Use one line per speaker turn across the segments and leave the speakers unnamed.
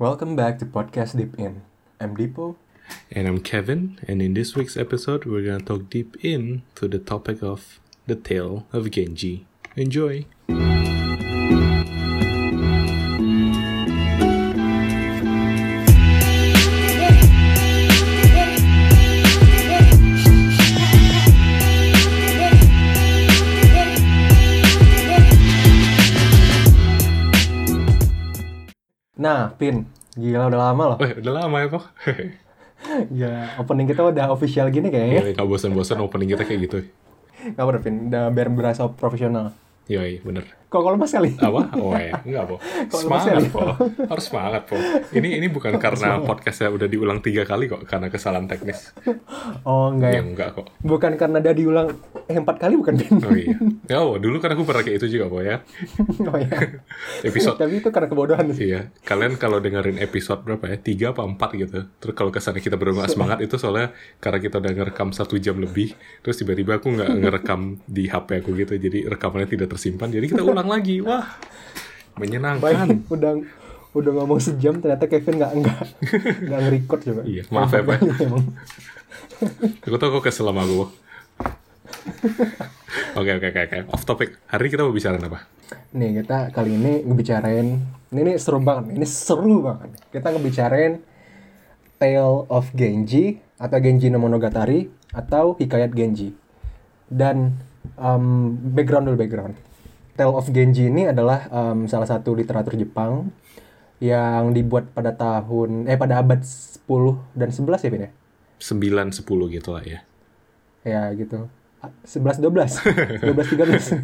Welcome back to Podcast Deep In. I'm Dipo.
And I'm Kevin, and in this week's episode, we're gonna talk deep in to the topic of the tale of Genji. Enjoy!
Nah, Pin, gila udah lama loh.
Wah, udah lama ya, Pak?
Gila, opening kita udah official gini kayaknya.
Gak bosan-bosan opening kita kayak gitu.
Gak bener, Pin. Udah biar berasa profesional.
Yoi, bener.
Kok kalau mas kali?
Apa? Oh ya, enggak, Po. Semangat, Po. Harus semangat, Po. Ini ini bukan karena podcastnya udah diulang tiga kali kok, karena kesalahan teknis.
Oh, enggak ya.
Ya, enggak kok.
Bukan karena udah diulang eh, empat kali bukan?
Oh iya. Ya, oh, dulu kan aku pernah kayak itu juga, Po, ya.
oh iya.
Episode
Tapi itu karena kebodohan sih.
Iya, kalian kalau dengerin episode berapa ya? Tiga apa empat gitu. Terus kalau kesannya kita baru nggak semangat itu soalnya karena kita udah ngerekam satu jam lebih. Terus tiba-tiba aku nggak ngerekam di HP aku gitu, jadi rekamannya tidak tersimpan. Jadi kita ulang lagi. Wah, menyenangkan.
Baik, udah udah ngomong sejam ternyata Kevin nggak nggak nggak nge-record coba.
Iya, maaf ya, Pak.
Emang.
Aku tau kok kesel sama aku. Oke oke oke oke. Off topic. Hari ini kita mau bicara apa?
Nih kita kali ini ngebicarain ini, ini seru banget, nih, ini seru banget. Kita ngebicarain Tale of Genji atau Genji no Monogatari atau Hikayat Genji. Dan um, background dulu background. Tale of Genji ini adalah um, salah satu literatur Jepang yang dibuat pada tahun eh pada abad 10 dan 11 ya Pin ya?
Sembilan sepuluh gitu lah ya.
Ya gitu. 11 12. 12 13.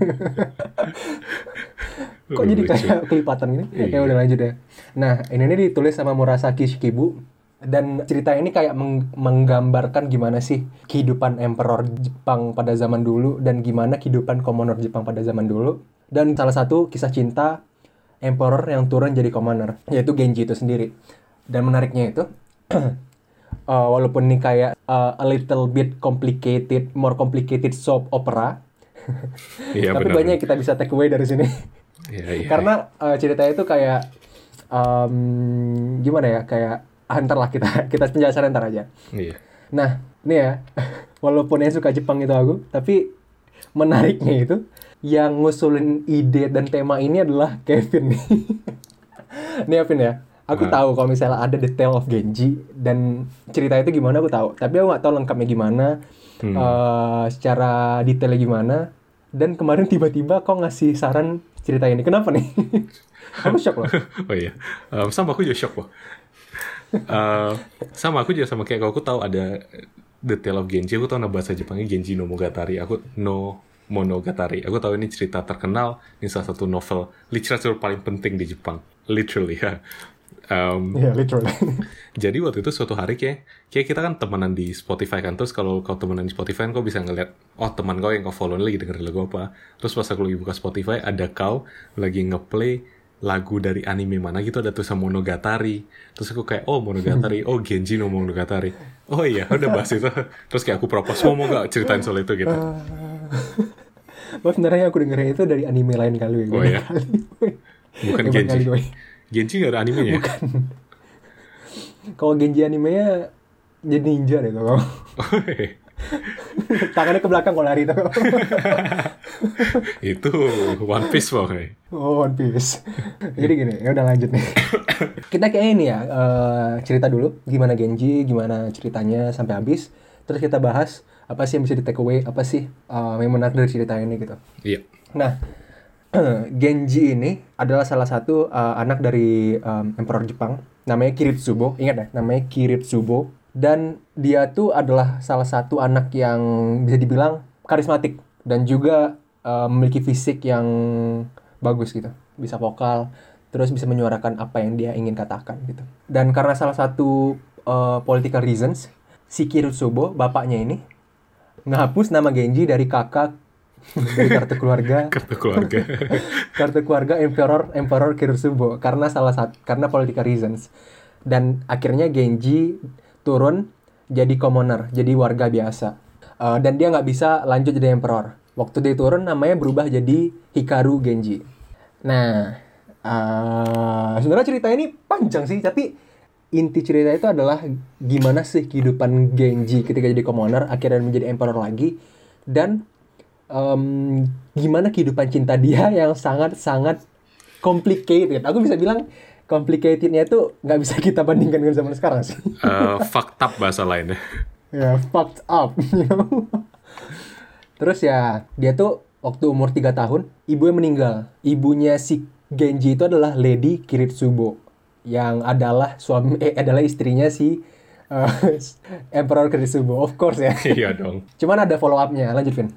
Kok jadi kayak kelipatan gini? Ya,
Iya.
kayak udah lanjut ya. Nah, ini nih ditulis sama Murasaki Shikibu dan cerita ini kayak meng- menggambarkan gimana sih kehidupan emperor Jepang pada zaman dulu dan gimana kehidupan commoner Jepang pada zaman dulu. Dan salah satu kisah cinta emperor yang turun jadi commoner, yaitu Genji itu sendiri. Dan menariknya itu uh, walaupun ini kayak uh, a little bit complicated, more complicated soap opera,
Iya
tapi banyak yang kita bisa take away dari sini.
Iya iya.
Karena uh, ceritanya itu kayak um, gimana ya kayak ah, ntar lah kita kita penjelasan ntar aja.
Iya.
Nah ini ya walaupun yang suka Jepang itu aku, tapi menariknya itu yang ngusulin ide dan tema ini adalah Kevin nih. nih Kevin ya. Aku
Nah.
tahu kalau misalnya ada detail of Genji dan cerita itu gimana aku tahu. Tapi aku nggak tahu lengkapnya gimana,
Hmm.
eh, secara detailnya gimana. Dan kemarin tiba-tiba kau ngasih saran cerita ini. Kenapa nih? aku shock loh.
Oh iya, Em, sama aku juga shock loh. Eh, sama aku juga sama kayak kau, aku tahu ada The Tale of Genji, aku tahu nama bahasa Jepangnya Genji no Monogatari, aku no Monogatari. Aku tahu ini cerita terkenal, ini salah satu novel literatur paling penting di Jepang, literally ya. Em,
Iya, literally.
jadi waktu itu suatu hari kayak, kayak kita kan temenan di Spotify kan, terus kalau kau temenan di Spotify kan kau bisa ngeliat, oh teman kau yang kau follow lagi dengerin lagu apa. Terus pas aku lagi buka Spotify, ada kau lagi ngeplay lagu dari anime mana gitu, ada tulisan Monogatari. Terus aku kayak, oh Monogatari, oh Genji no Monogatari. Oh iya, udah bahas itu. Terus kayak aku propose, mau mau gak ceritain soal itu gitu.
Bahwa sebenarnya aku dengerin itu dari anime lain kali.
Oh, iya? Bukan
Hebat kali
Genji.
gue.
Genji gak ada animenya?
Kalau Genji animenya jadi ninja deh tuh. Tangannya ke belakang kalau lari tuh.
itu One Piece pokoknya.
Oh, One Piece. Jadi gini, ya udah lanjut nih. kita kayak ini ya, eh, cerita dulu gimana Genji, gimana ceritanya sampai habis. Terus kita bahas apa sih yang bisa di take away, apa sih eh, yang menarik dari cerita ini gitu.
Iya.
Nah, Genji ini adalah salah satu uh, anak dari um, Emperor Jepang, namanya Kiritsubo. Ingat ya, namanya Kiritsubo. Dan dia tuh adalah salah satu anak yang bisa dibilang karismatik dan juga uh, memiliki fisik yang bagus gitu, bisa vokal, terus bisa menyuarakan apa yang dia ingin katakan gitu. Dan karena salah satu uh, political reasons, si Kiritsubo, bapaknya ini, ngehapus nama Genji dari kakak. Dari kartu keluarga.
Kartu keluarga.
kartu keluarga Emperor Emperor Kiritsubo karena salah satu karena political reasons. Dan akhirnya Genji turun jadi commoner jadi warga biasa. Eh, dan dia nggak bisa lanjut jadi Emperor. Waktu dia turun namanya berubah jadi Hikaru Genji. Nah Ah, sebenarnya cerita ini panjang sih, tapi inti cerita itu adalah gimana sih kehidupan Genji ketika jadi commoner akhirnya menjadi emperor lagi dan em, gimana kehidupan cinta dia yang sangat-sangat complicated. Aku bisa bilang complicatednya itu nggak bisa kita bandingkan dengan zaman sekarang sih.
Eh, fucked up bahasa lainnya.
ya fucked up you know. terus ya dia tuh waktu umur 3 tahun ibunya meninggal ibunya si Genji itu adalah Lady Kiritsubo yang adalah suami eh adalah istrinya si eh, Emperor Kiritsubo of course ya
Iya dong.
cuman ada follow upnya lanjut Vin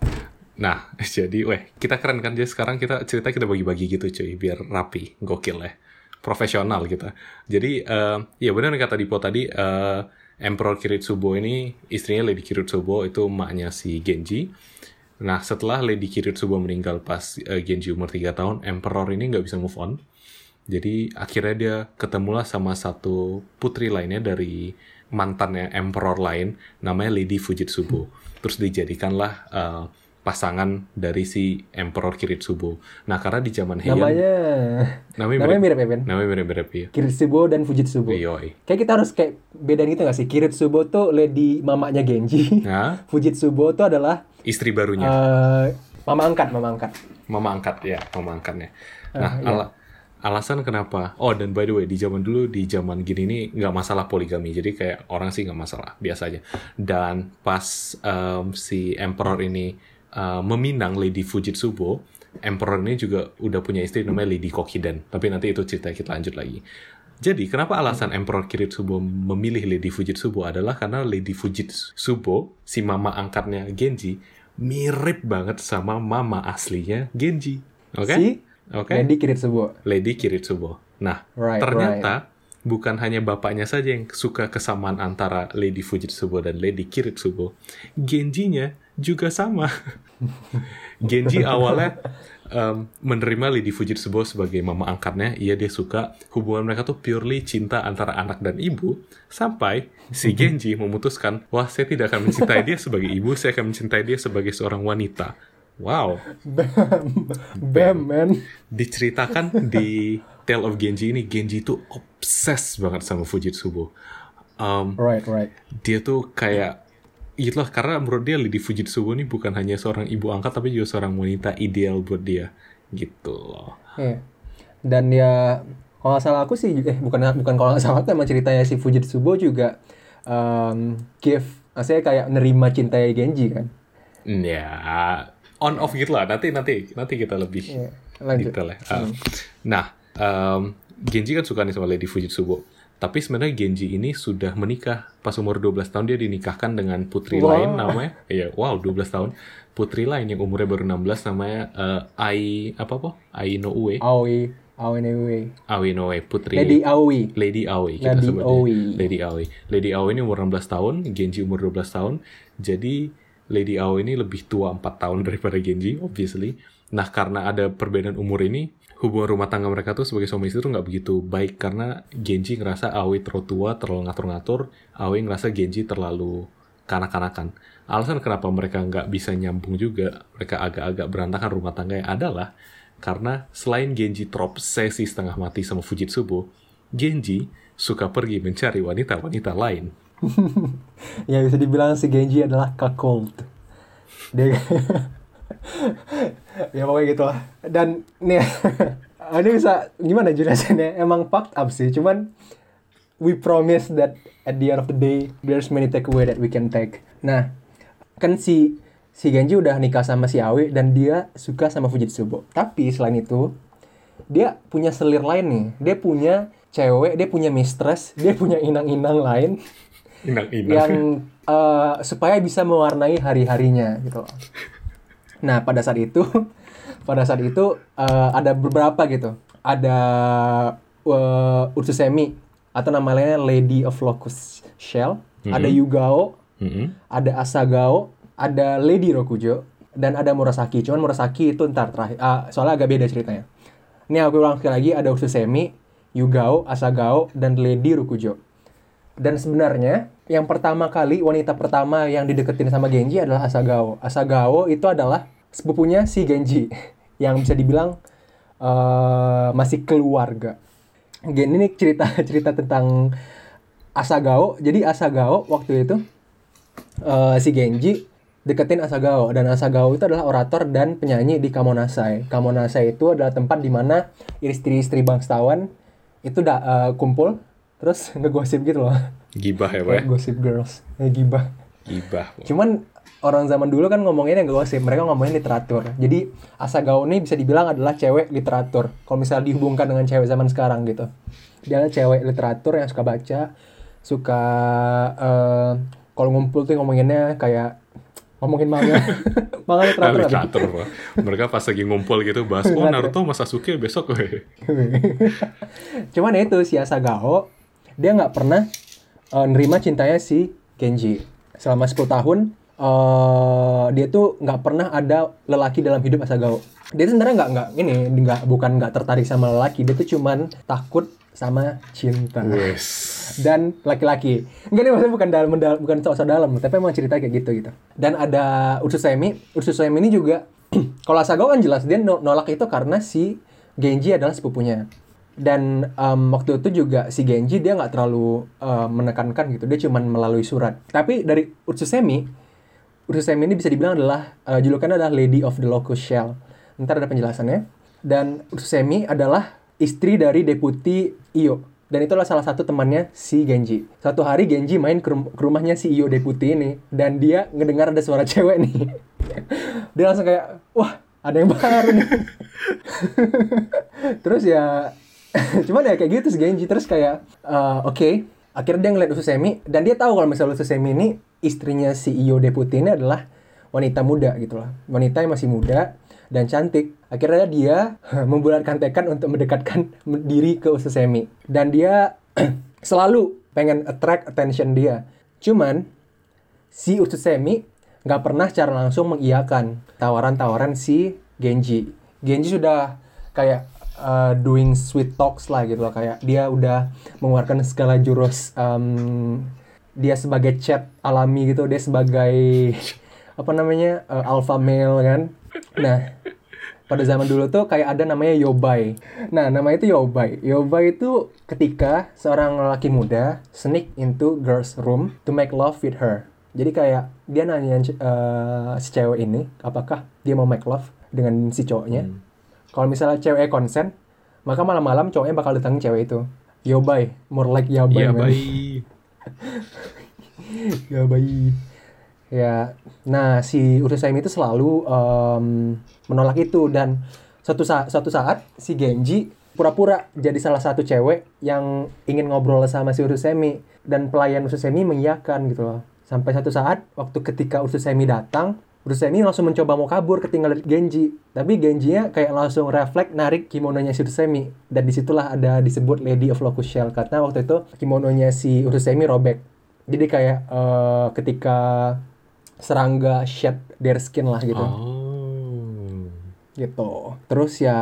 Nah, jadi weh, kita keren kan jadi sekarang kita cerita kita bagi-bagi gitu cuy, biar rapi, gokil ya. Profesional kita. Jadi, eh ya benar kata Dipo tadi, eh Emperor Kiritsubo ini, istrinya Lady Kiritsubo, itu emaknya si Genji. Nah, setelah Lady Kiritsubo meninggal pas eh, Genji umur 3 tahun, Emperor ini nggak bisa move on. Jadi akhirnya dia ketemulah sama satu putri lainnya dari mantannya Emperor lain, namanya Lady Fujitsubo. Terus dijadikanlah eh, pasangan dari si Emperor Kiritsubo. Nah, karena di zaman Heian,
namanya
namanya,
namanya mirip ya Vin
namanya mirip-mirip ya.
Kiritsubo dan Fujitsubo
Yoi.
kayak kita harus kayak bedain gitu gak sih Kiritsubo tuh Lady mamanya Genji
Nah,
Fujitsubo tuh adalah
istri barunya.
eh, mama angkat mama angkat
Mama angkat ya, mama angkatnya.
Ah,
Nah,
iya.
ala- alasan kenapa? Oh, dan by the way, di zaman dulu, di zaman gini nih nggak masalah poligami. Jadi kayak orang sih nggak masalah, biasa aja. Dan pas em, si Emperor ini eh, meminang Lady Fujitsubo, Emperor ini juga udah punya istri namanya Lady Kokiden. Tapi nanti itu cerita kita lanjut lagi. Jadi, kenapa alasan Emperor Kiritsubo memilih Lady Fujitsubo adalah karena Lady Fujitsubo, si mama angkatnya Genji, mirip banget sama mama aslinya Genji. Oke?
si
Oke?
Lady Kiritsubo
Lady Kiritsubo. Nah,
Right,
ternyata bukan hanya bapaknya saja yang suka kesamaan antara Lady Fujitsubo dan Lady Kiritsubo. Genjinya juga sama. Genji awalnya em, menerima Lady Fujitsubo sebagai mama angkatnya. Iya dia suka hubungan mereka tuh purely cinta antara anak dan ibu. Sampai si Genji memutuskan, wah saya tidak akan mencintai dia sebagai ibu, saya akan mencintai dia sebagai seorang wanita. Wow,
Bam Bam man
diceritakan di Tale of Genji ini Genji tuh obses banget sama Fujitsubo. Um,
Right right
dia tuh kayak itulah karena menurut dia Lady Fujitsubo ini bukan hanya seorang ibu angkat tapi juga seorang wanita ideal buat dia gitu loh.
Iya. Dan ya kalau nggak salah aku sih eh bukan bukan kalau nggak salah emang ceritanya si Fujitsubo juga um, give saya kayak nerima cintanya Genji kan.
Ya on off gitu lah nanti nanti nanti kita lebih
lanjut.
detail ya. Um, nah um, Genji kan suka nih sama Lady Fujitsubo. Tapi sebenarnya Genji ini sudah menikah. Pas umur 12 tahun dia dinikahkan dengan putri
Wow.
lain namanya. Iya, wow 12 tahun. Putri lain yang umurnya baru 16 namanya eh, Ai apa apa? Ai no Ue.
Aoi Aoi.
Aoi no Ue, putri
Lady Aoi.
Lady Aoi kita
Lady
sebutnya.
Aoi.
Lady Aoi. Lady Aoi ini umur 16 tahun, Genji umur 12 tahun. Jadi Lady Aoi ini lebih tua 4 tahun daripada Genji, obviously. Nah, karena ada perbedaan umur ini, hubungan rumah tangga mereka tuh sebagai suami istri tuh nggak begitu baik karena Genji ngerasa Aoi terlalu tua, terlalu ngatur-ngatur, Aoi ngerasa Genji terlalu kanak-kanakan. Alasan kenapa mereka nggak bisa nyambung juga, mereka agak-agak berantakan rumah tangganya adalah karena selain Genji terobsesi setengah mati sama Fujitsubo, Genji suka pergi mencari wanita-wanita lain.
ya bisa dibilang si Genji adalah cuckold. Dia ya pokoknya gitu lah. Dan nih ini bisa gimana jelasinnya? Emang fucked up sih, cuman we promise that at the end of the day there's many takeaway that we can take. Nah, kan si si Genji udah nikah sama si Aoi dan dia suka sama Fujitsubo. Tapi selain itu dia punya selir lain nih. Dia punya cewek, dia punya mistress, dia punya inang-inang lain
Inang-inang.
yang eh, supaya bisa mewarnai hari-harinya gitu loh. Nah pada saat itu, pada saat itu eh, ada beberapa gitu. Ada uh, Ursusemi atau namanya Lady of Locust Shell, ada Yugao,
Mm-mm.
ada Asagao, ada Lady Rokujo, dan ada Murasaki. Cuman Murasaki itu ntar terakhir, ah, soalnya agak beda ceritanya. Ini aku ulang sekali lagi, ada Ursusemi, Yugao, Asagao, dan Lady Rokujo. Dan sebenarnya yang pertama kali wanita pertama yang dideketin sama Genji adalah Asagao. Asagao itu adalah sepupunya si Genji yang bisa dibilang eh, masih keluarga. Gini nih cerita cerita tentang Asagao. Jadi Asagao waktu itu eh, si Genji deketin Asagao dan Asagao itu adalah orator dan penyanyi di Kamonasai. Kamonasai itu adalah tempat di mana istri-istri bangsawan itu da, eh, kumpul terus ngegosip gitu loh.
Gibah ya, Pak.
Gosip girls, eh, gibah.
Gibah. Pak.
Cuman orang zaman dulu kan ngomonginnya nggak gosip, mereka ngomongin literatur. Jadi Asagao ini bisa dibilang adalah cewek literatur. Kalau misalnya dihubungkan dengan cewek zaman sekarang gitu. Dia adalah cewek literatur yang suka baca, suka eh, kalau ngumpul tuh ngomonginnya kayak ngomongin manga. manga
Nah,
literatur. apa?
literatur. Mereka pas lagi ngumpul gitu bahas, oh Naruto sama Sasuke besok.
Cuman ya itu si Asagao dia nggak pernah eh, nerima cintanya si Genji. Selama 10 tahun eh dia tuh nggak pernah ada lelaki dalam hidup Asagao. Dia tuh sebenarnya nggak nggak ini nggak bukan nggak tertarik sama lelaki, dia tuh cuman takut sama cinta
Wes.
dan laki-laki. Enggak nih maksudnya bukan dalam mendal- bukan sok-sok dalam, tapi emang cerita kayak gitu gitu. Dan ada Ursusemi, Ursusemi ini juga kalau Asagao kan jelas dia no- nolak itu karena si Genji adalah sepupunya. Dan em, waktu itu juga si Genji dia nggak terlalu eh, menekankan gitu, dia cuman melalui surat. Tapi dari Ursusemi, Ursusemi ini bisa dibilang adalah eh, julukannya adalah Lady of the Locust Shell. Ntar ada penjelasannya. Dan Ursusemi adalah istri dari deputi Iyo. Dan itulah salah satu temannya si Genji. Suatu hari Genji main ke, rum- ke rumahnya si Iyo deputi ini dan dia ngedengar ada suara cewek nih. dia langsung kayak, wah ada yang baru nih. Terus ya, cuman ya kayak gitu si Genji. Terus kayak, eh, oke, akhirnya dia ngeliat Ususemi dan dia tahu kalau misalnya Ususemi ini istrinya si Iyo deputi ini adalah wanita muda gitu loh. Wanita yang masih muda dan cantik. Akhirnya dia membulatkan tekad untuk mendekatkan diri ke Ususemi. Dan dia selalu pengen attract attention dia. Cuman si Ususemi nggak pernah secara langsung mengiyakan tawaran-tawaran si Genji. Genji sudah kayak uh, doing sweet talks lah gitu loh. Kayak dia udah mengeluarkan segala jurus um, dia sebagai chat alami gitu dia sebagai apa namanya uh, alpha male kan. Nah pada zaman dulu tuh kayak ada namanya yobai. Nah nama itu yobai. Yobai itu ketika seorang lelaki muda sneak into girls room to make love with her. Jadi kayak dia nanya uh, si cewek ini apakah dia mau make love dengan si cowoknya kalau misalnya cewek konsen maka malam-malam cowoknya bakal datangin cewek itu yobai more like yabai
Iya,
man.
baik.
ya nah si Urusemi itu selalu em, menolak itu dan suatu saat suatu saat si Genji pura-pura jadi salah satu cewek yang ingin ngobrol sama si Urusemi dan pelayan Urusemi mengiyakan gitu loh sampai satu saat waktu ketika Urusemi datang Urusemi langsung mencoba mau kabur ketinggalan Genji. Tapi Genjinya kayak langsung refleks narik kimononya si Urusemi dan di situlah ada disebut Lady of Locust Shell karena waktu itu kimononya si Urusemi robek. Jadi kayak eh, ketika serangga shed their skin lah gitu.
Oh.
gitu. Terus ya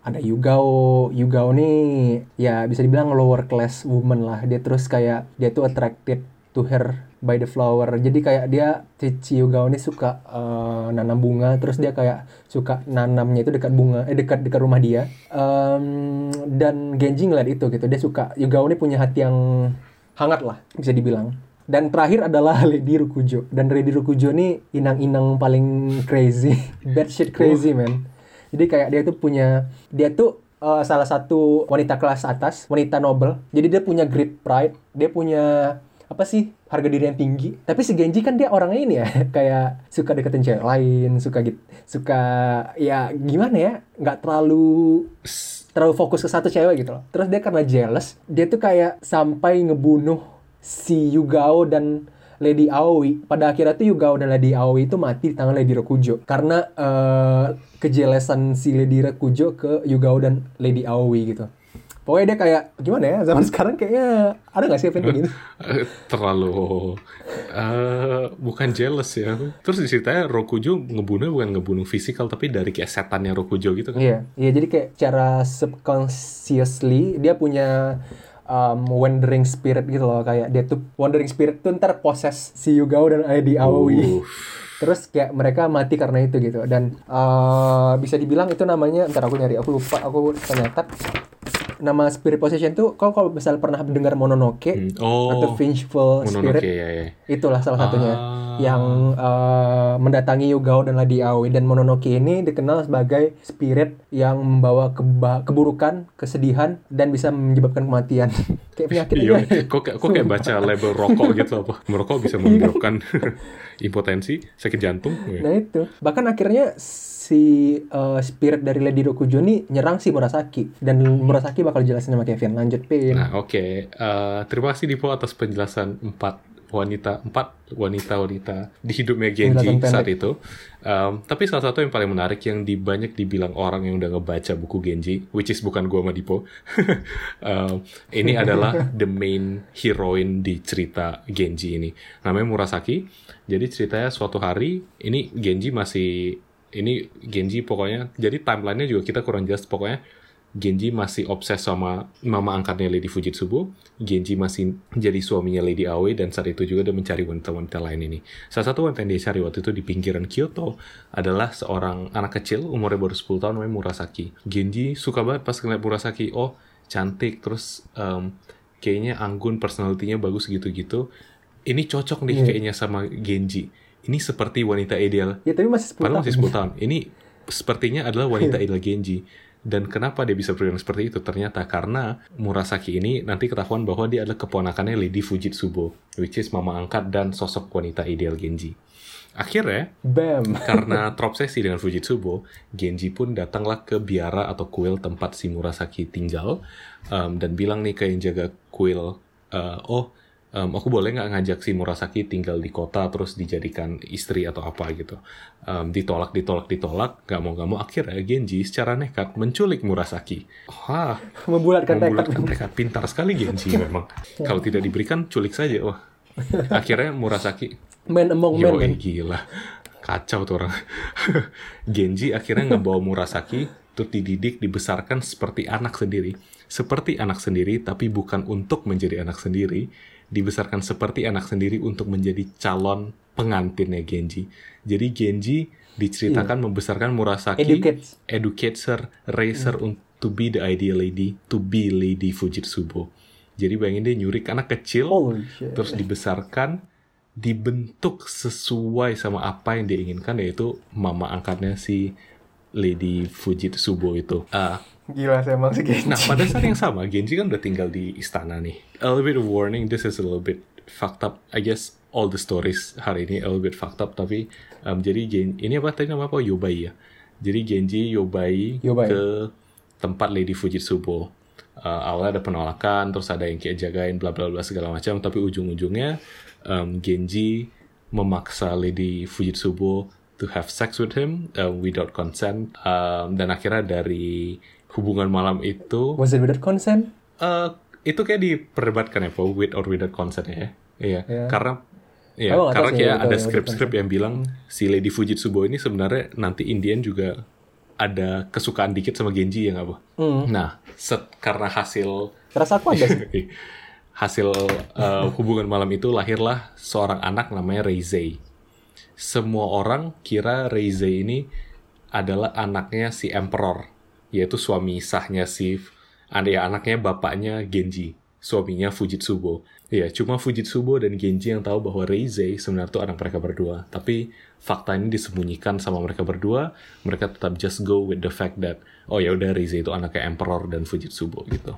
ada Yugao. Yugao nih ya bisa dibilang lower class woman lah. Dia terus kayak dia tuh attracted to her by the flower. Jadi kayak dia si si Yugao ini suka eh, nanam bunga terus dia kayak suka nanamnya itu dekat bunga eh dekat dekat rumah dia. Em, dan Genji ngeliat itu gitu. Dia suka Yugao ini punya hati yang hangat lah bisa dibilang. Dan terakhir adalah Lady Rukujo. Dan Lady Rukujo ini inang-inang paling crazy. Bad shit crazy man. Jadi kayak dia tuh punya dia tuh eh, salah satu wanita kelas atas wanita noble. Jadi dia punya great pride. Dia punya apa sih harga diri yang tinggi tapi si Genji kan dia orangnya ini ya kayak suka deketin cewek lain suka gitu suka ya gimana ya nggak terlalu terlalu fokus ke satu cewek gitu loh. Terus dia karena jealous, dia tuh kayak sampai ngebunuh si Yugao dan Lady Aoi. Pada akhirnya tuh Yugao dan Lady Aoi itu mati di tangan Lady Rokujo. Karena eh kejelesan si Lady Rokujo ke Yugao dan Lady Aoi gitu. Pokoknya dia kayak gimana ya zaman sekarang kayaknya ada gak sih event kayak gitu?
Terlalu eh bukan jealous ya. Terus di ceritanya Rokujo ngebunuh bukan ngebunuh fisikal tapi dari kayak setannya Rokujo gitu kan.
Iya, iya jadi kayak cara subconsciously dia punya um, wandering spirit gitu loh kayak dia tuh wandering spirit tuh ntar poses si Yugao dan Lady Aoi. Terus kayak mereka mati karena itu gitu dan eh, bisa dibilang itu namanya ntar aku nyari aku lupa aku ternyata nama spirit possession tuh kau kalau misal pernah mendengar Mononoke
Hmm, Oh,
atau Vengeful
Mononoke
Spirit
ya ya.
itulah salah satunya
Ah.
yang eh, mendatangi Yugao dan Lady Aoi dan Mononoke ini dikenal sebagai spirit yang membawa keba- keburukan, kesedihan dan bisa menyebabkan kematian. kayak penyakit
Iya, kok kok kayak baca label rokok gitu apa? Merokok bisa menyebabkan impotensi, sakit jantung.
Nah itu. Bahkan akhirnya si eh, spirit dari Lady Rokujo ini nyerang si Murasaki dan Murasaki bakal jelasin sama Kevin. Lanjut Pin.
Nah, oke. Eh, terima kasih Dipo atas penjelasan empat wanita, empat wanita-wanita di hidupnya Genji saat itu. Um, tapi salah satu yang paling menarik yang di banyak dibilang orang yang udah ngebaca buku Genji, which is bukan gua sama Dipo. Um, ini adalah the main heroine di cerita Genji ini. Namanya Murasaki. Jadi ceritanya suatu hari ini Genji masih ini Genji pokoknya jadi timelinenya juga kita kurang jelas pokoknya Genji masih obses sama mama angkatnya Lady Fujitsubo. Genji masih jadi suaminya Lady Aoi dan saat itu juga dia mencari wanita-wanita lain ini. Salah satu wanita yang dia cari waktu itu di pinggiran Kyoto adalah seorang anak kecil umurnya baru 10 tahun namanya Murasaki. Genji suka banget pas ngeliat Murasaki. Oh, cantik terus em, kayaknya anggun personalitinya bagus gitu-gitu. Ini cocok nih
Iya.
kayaknya sama Genji. Ini seperti wanita ideal
Ya tapi masih 10
Padahal
tahun.
masih 10 tahun. Ini sepertinya adalah wanita ideal Genji. Dan kenapa dia bisa berpikiran seperti itu? Ternyata karena Murasaki ini nanti ketahuan bahwa dia adalah keponakannya Lady Fujitsubo, which is mama angkat dan sosok wanita ideal Genji. Akhirnya,
Bam.
karena terobsesi dengan Fujitsubo, Genji pun datanglah ke biara atau kuil tempat si Murasaki tinggal um, dan bilang nih ke yang jaga kuil, uh, oh um, aku boleh nggak ngajak si Murasaki tinggal di kota terus dijadikan istri atau apa gitu. Um, ditolak, ditolak, ditolak, nggak mau nggak mau akhirnya Genji secara nekat menculik Murasaki. Wah,
Membulatkan tekad.
membulatkan tekad pintar sekali Genji memang. Kalau tidak diberikan culik saja, wah. Akhirnya Murasaki
Man among men.
Eh, gila. Kacau tuh orang. Genji akhirnya ngebawa Murasaki untuk dididik, dibesarkan seperti anak sendiri. Seperti anak sendiri, tapi bukan untuk menjadi anak sendiri. Dibesarkan seperti anak sendiri untuk menjadi calon pengantinnya Genji. Jadi Genji diceritakan membesarkan Murasaki,
Educates.
educates her, raise her un- to be the ideal lady, to be Lady Fujitsubo. Jadi bayangin dia nyurik anak kecil, terus dibesarkan dibentuk sesuai sama apa yang dia inginkan yaitu mama angkatnya si Lady Fujitsubo itu. Ah,
Gila sih emang si Genji.
nah pada saat yang sama Genji kan udah tinggal di istana nih. A little bit of warning, this is a little bit fucked up. I guess all the stories hari ini a little bit fucked up tapi um, jadi Gen ini apa tadi nama apa Yobai ya. Jadi Genji Yobai,
Yobai.
ke tempat Lady Fujitsubo. Uh, awalnya ada penolakan, terus ada yang kayak jagain bla bla bla segala macam, tapi ujung-ujungnya um, Genji memaksa Lady Fujitsubo to have sex with him uh, without consent, um, dan akhirnya dari hubungan malam itu
Was it without consent?
Eh, itu kayak diperdebatkan ya, Pak, with or without consent ya. Iya,
Iya.
karena Iya,
nggak tahu
karena kayak ada
betul,
skrip-skrip yang bilang si Lady Fujitsubo ini sebenarnya nanti Indian juga ada kesukaan dikit sama Genji ya nggak, Bu?
Hmm.
Nah, set, karena hasil
Rasa aku ada sih.
hasil eh, hubungan malam itu lahirlah seorang anak namanya Reizei. Semua orang kira Reizei ini adalah anaknya si Emperor, yaitu suami sahnya si ada ya anaknya bapaknya Genji, suaminya Fujitsubo. Iya, cuma Fujitsubo dan Genji yang tahu bahwa Reizei sebenarnya itu anak mereka berdua. Tapi fakta ini disembunyikan sama mereka berdua. Mereka tetap just go with the fact that oh ya udah Reizei itu anaknya Emperor dan Fujitsubo gitu.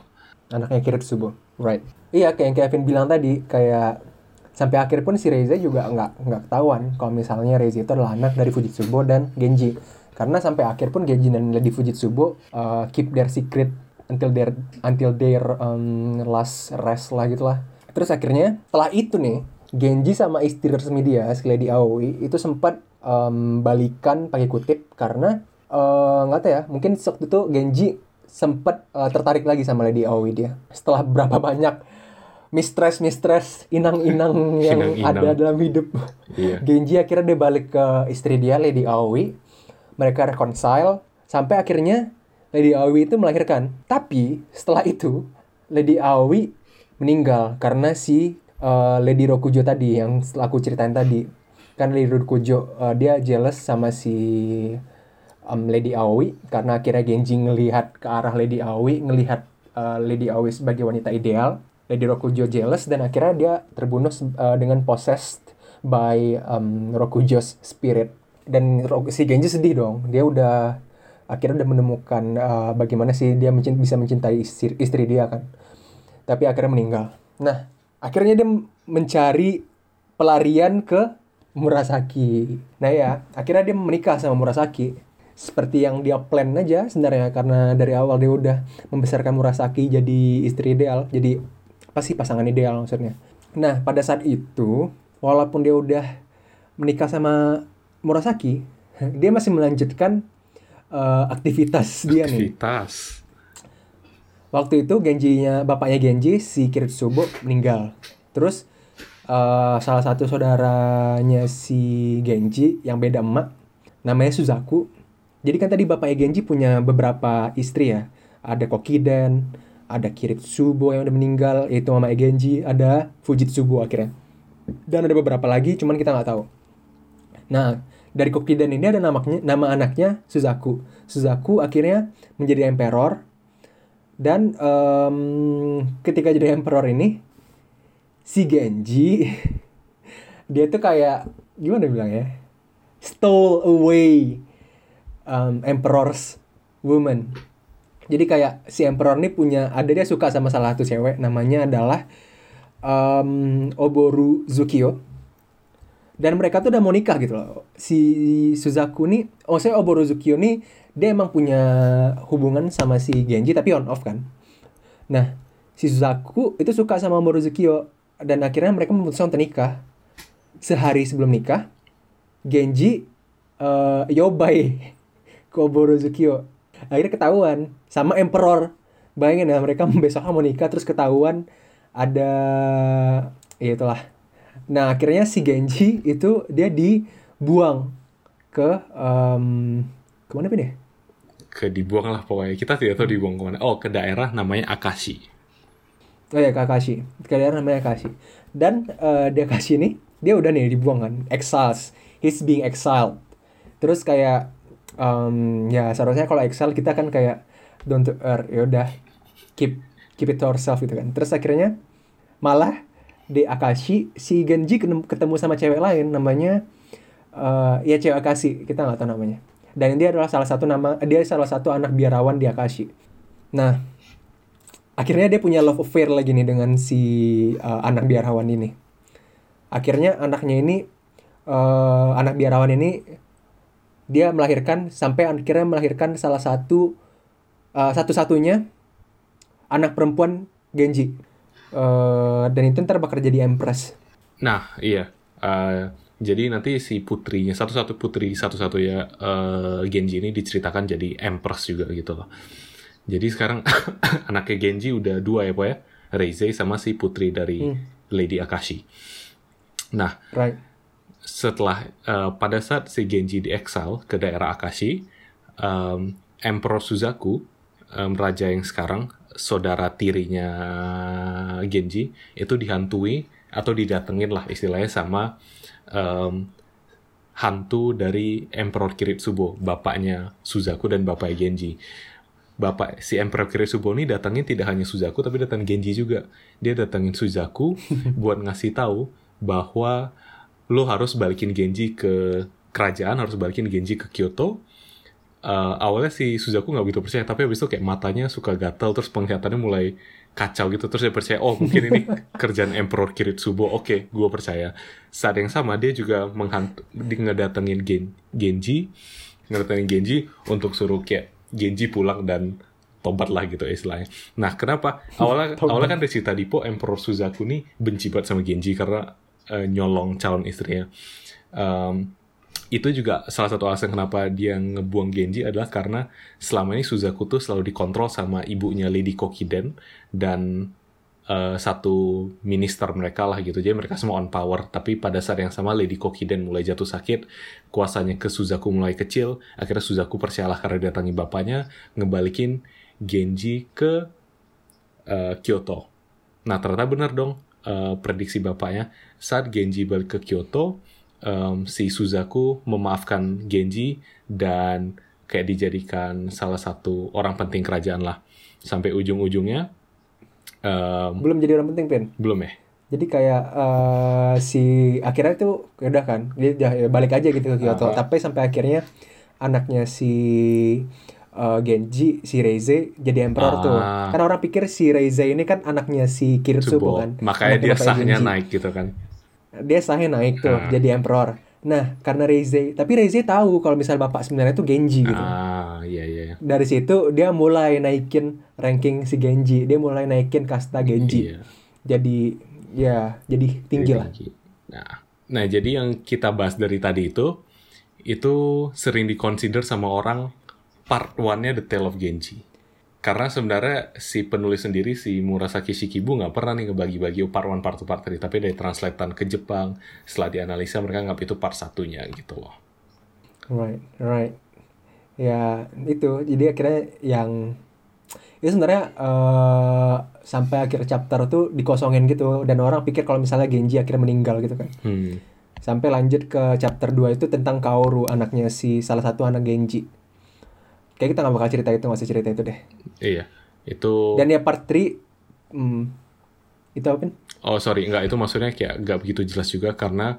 Anaknya Kiritsubo. Right. Iya, kayak yang Kevin bilang tadi, kayak sampai akhir pun si Reiza juga nggak nggak ketahuan kalau misalnya Reiza itu adalah anak dari Fujitsubo dan Genji. Karena sampai akhir pun Genji dan Lady Fujitsubo uh, keep their secret until their until their um, last rest lah gitu lah. Terus akhirnya setelah itu nih Genji sama istri resmi dia, si Lady Aoi itu sempat um, balikan pakai kutip karena eh, nggak tahu ya, mungkin waktu itu Genji sempat eh, tertarik lagi sama Lady Aoi dia. Setelah berapa banyak mistress mistress inang-inang yang
Inang-inang.
ada dalam hidup
Iya.
Genji akhirnya dia balik ke istri dia Lady Aoi mereka reconcile sampai akhirnya Lady Aoi itu melahirkan. Tapi setelah itu Lady Aoi meninggal karena si uh, Lady Rokujo tadi yang setelah aku ceritain tadi. Kan Lady Rokujo uh, dia jealous sama si um, Lady Aoi karena akhirnya Genji ngelihat ke arah Lady Aoi ngelihat uh, Lady Aoi sebagai wanita ideal. Lady Rokujo jealous dan akhirnya dia terbunuh uh, dengan possessed by um, Rokujo's spirit dan si Genji sedih dong dia udah akhirnya udah menemukan uh, bagaimana sih dia mencint bisa mencintai istri, istri dia kan tapi akhirnya meninggal nah akhirnya dia mencari pelarian ke Murasaki. Nah ya, akhirnya dia menikah sama Murasaki. Seperti yang dia plan aja sebenarnya karena dari awal dia udah membesarkan Murasaki jadi istri ideal, jadi pasti pasangan ideal maksudnya. Nah, pada saat itu, walaupun dia udah menikah sama Murasaki, dia masih melanjutkan uh, aktivitas,
aktivitas
dia nih.
Aktivitas.
Waktu itu Genji-nya, bapaknya Genji, si Kiritsubo meninggal. Terus uh, salah satu saudaranya si Genji yang beda emak namanya Suzaku. Jadi kan tadi bapaknya Genji punya beberapa istri ya. Ada Kokiden, ada Kiritsubo yang udah meninggal, yaitu mamanya Genji, ada Fujitsubo akhirnya. Dan ada beberapa lagi, cuman kita nggak tahu. Nah, dari Kokiden ini ada namanya, nama anaknya Suzaku. Suzaku akhirnya menjadi emperor. Dan um, ketika jadi emperor ini, si Genji dia tuh kayak gimana bilang ya stole away um, emperor's woman jadi kayak si emperor ini punya ada dia suka sama salah satu cewek namanya adalah um, Oboru Zukio dan mereka tuh udah mau nikah gitu loh. Si Suzaku nih oh saya Oboru Zukio nih dia emang punya hubungan sama si Genji tapi on off kan. Nah si Suzaku itu suka sama Oboru Zukio dan akhirnya mereka memutuskan untuk nikah. Sehari sebelum nikah Genji uh, yobai Koboro Zukio akhirnya ketahuan sama Emperor. Bayangin ya mereka besok mau nikah terus ketahuan ada ya itulah nah akhirnya si Genji itu dia dibuang ke um, ke mana pun ya
ke dibuang lah pokoknya kita tidak tahu dibuang ke mana oh ke daerah namanya Akashi
Oh ya Kakashi. Kalian namanya Kakashi. Dan uh, dia Kakashi ini dia udah nih dibuang kan, exiles. He's being exiled. Terus kayak um, ya seharusnya kalau exile kita kan kayak don't to earth ya udah keep keep it to ourselves gitu kan. Terus akhirnya malah di Akashi si Genji ketemu sama cewek lain namanya uh, ya cewek Akashi kita nggak tahu namanya. Dan dia adalah salah satu nama dia salah satu anak biarawan di Akashi. Nah akhirnya dia punya love affair lagi nih dengan si uh, anak biarawan ini. Akhirnya anaknya ini uh, anak biarawan ini dia melahirkan sampai akhirnya melahirkan salah satu uh, satu-satunya anak perempuan Genji uh, dan itu ntar bakal jadi empress
nah iya uh, jadi nanti si putrinya satu-satu putri satu-satunya uh, Genji ini diceritakan jadi empress juga gitu loh jadi sekarang anaknya Genji udah dua ya, Pak ya? Reize sama si putri dari hmm. Lady Akashi. Nah,
right.
setelah uh, pada saat si Genji di exile ke daerah Akashi, um, Emperor Suzaku, um, raja yang sekarang saudara tirinya Genji itu dihantui atau didatengin lah istilahnya sama um, hantu dari Emperor Kiritsubo, bapaknya Suzaku dan bapaknya Genji bapak si Emperor Kirisubo ini datangin tidak hanya Suzaku tapi datang Genji juga. Dia datangin Suzaku buat ngasih tahu bahwa lo harus balikin Genji ke kerajaan, harus balikin Genji ke Kyoto. Uh, awalnya si Suzaku nggak begitu percaya, tapi habis itu kayak matanya suka gatal, terus penglihatannya mulai kacau gitu, terus dia percaya, oh mungkin ini kerjaan Emperor Kiritsubo, oke, okay, gue percaya. Saat yang sama dia juga menghantu, ngedatengin Gen, Genji, ngedatengin Genji untuk suruh kayak Genji pulang dan tobat lah gitu istilahnya. Nah, kenapa? Awalnya awalnya kan dari cerita Dipo Emperor Suzaku nih benci banget sama Genji karena uh, nyolong calon istrinya. Um, itu juga salah satu alasan kenapa dia ngebuang Genji adalah karena selama ini Suzaku tuh selalu dikontrol sama ibunya Lady Kokiden dan uh, satu minister mereka lah gitu. Jadi mereka semua on power. Tapi pada saat yang sama Lady Kokiden mulai jatuh sakit, kuasanya ke Suzaku mulai kecil. Akhirnya Suzaku percayalah karena datangi bapaknya, ngebalikin Genji ke uh, Kyoto. Nah ternyata benar dong uh, prediksi bapaknya. Saat Genji balik ke Kyoto, em, si Suzaku memaafkan Genji dan kayak dijadikan salah satu orang penting kerajaan lah. Sampai ujung-ujungnya em,
Belum jadi orang penting, Pin.
belum ya?
Jadi kayak eh, si akhirnya tuh ya udah kan dia ya- balik aja gitu ke Kyoto.
Ah.
Tapi sampai akhirnya anaknya si eh, Genji, si Reize jadi emperor tuh.
Ah.
Karena orang pikir si Reize ini kan anaknya si Kiritsubo
Subo.
kan.
Makanya
Anaknya
dia sahnya
Genji.
naik gitu kan.
Dia sahnya naik tuh
Ah.
jadi emperor. Nah, karena Reize, tapi Reize tahu kalau misal bapak sebenarnya tuh Genji gitu.
Ah, iya iya. iya.
Dari situ dia mulai naikin ranking si Genji. Dia mulai naikin kasta Genji.
Iya.
Jadi ya, jadi tinggi
Jadi
lah.
tinggi. Nah, nah jadi yang kita bahas dari tadi itu itu sering dikonsider sama orang part one-nya The Tale of Genji. Karena sebenarnya si penulis sendiri si Murasaki Shikibu nggak pernah nih ngebagi-bagi part one, part two, part three. Tapi dari translatean ke Jepang, setelah dianalisa mereka nganggap itu part satunya gitu loh.
Right, right. Ya, itu. Jadi akhirnya yang itu sebenarnya eh, sampai akhir chapter tuh dikosongin gitu dan orang pikir kalau misalnya Genji akhirnya meninggal gitu kan.
Hmm.
Sampai lanjut ke chapter 2 itu tentang Kaoru, anaknya si salah satu anak Genji. Kayak kita nggak bakal cerita itu, masih cerita itu deh.
Iya, itu...
Dan ya part 3 hmm, itu apa?
Oh sorry, enggak itu maksudnya kayak nggak begitu jelas juga karena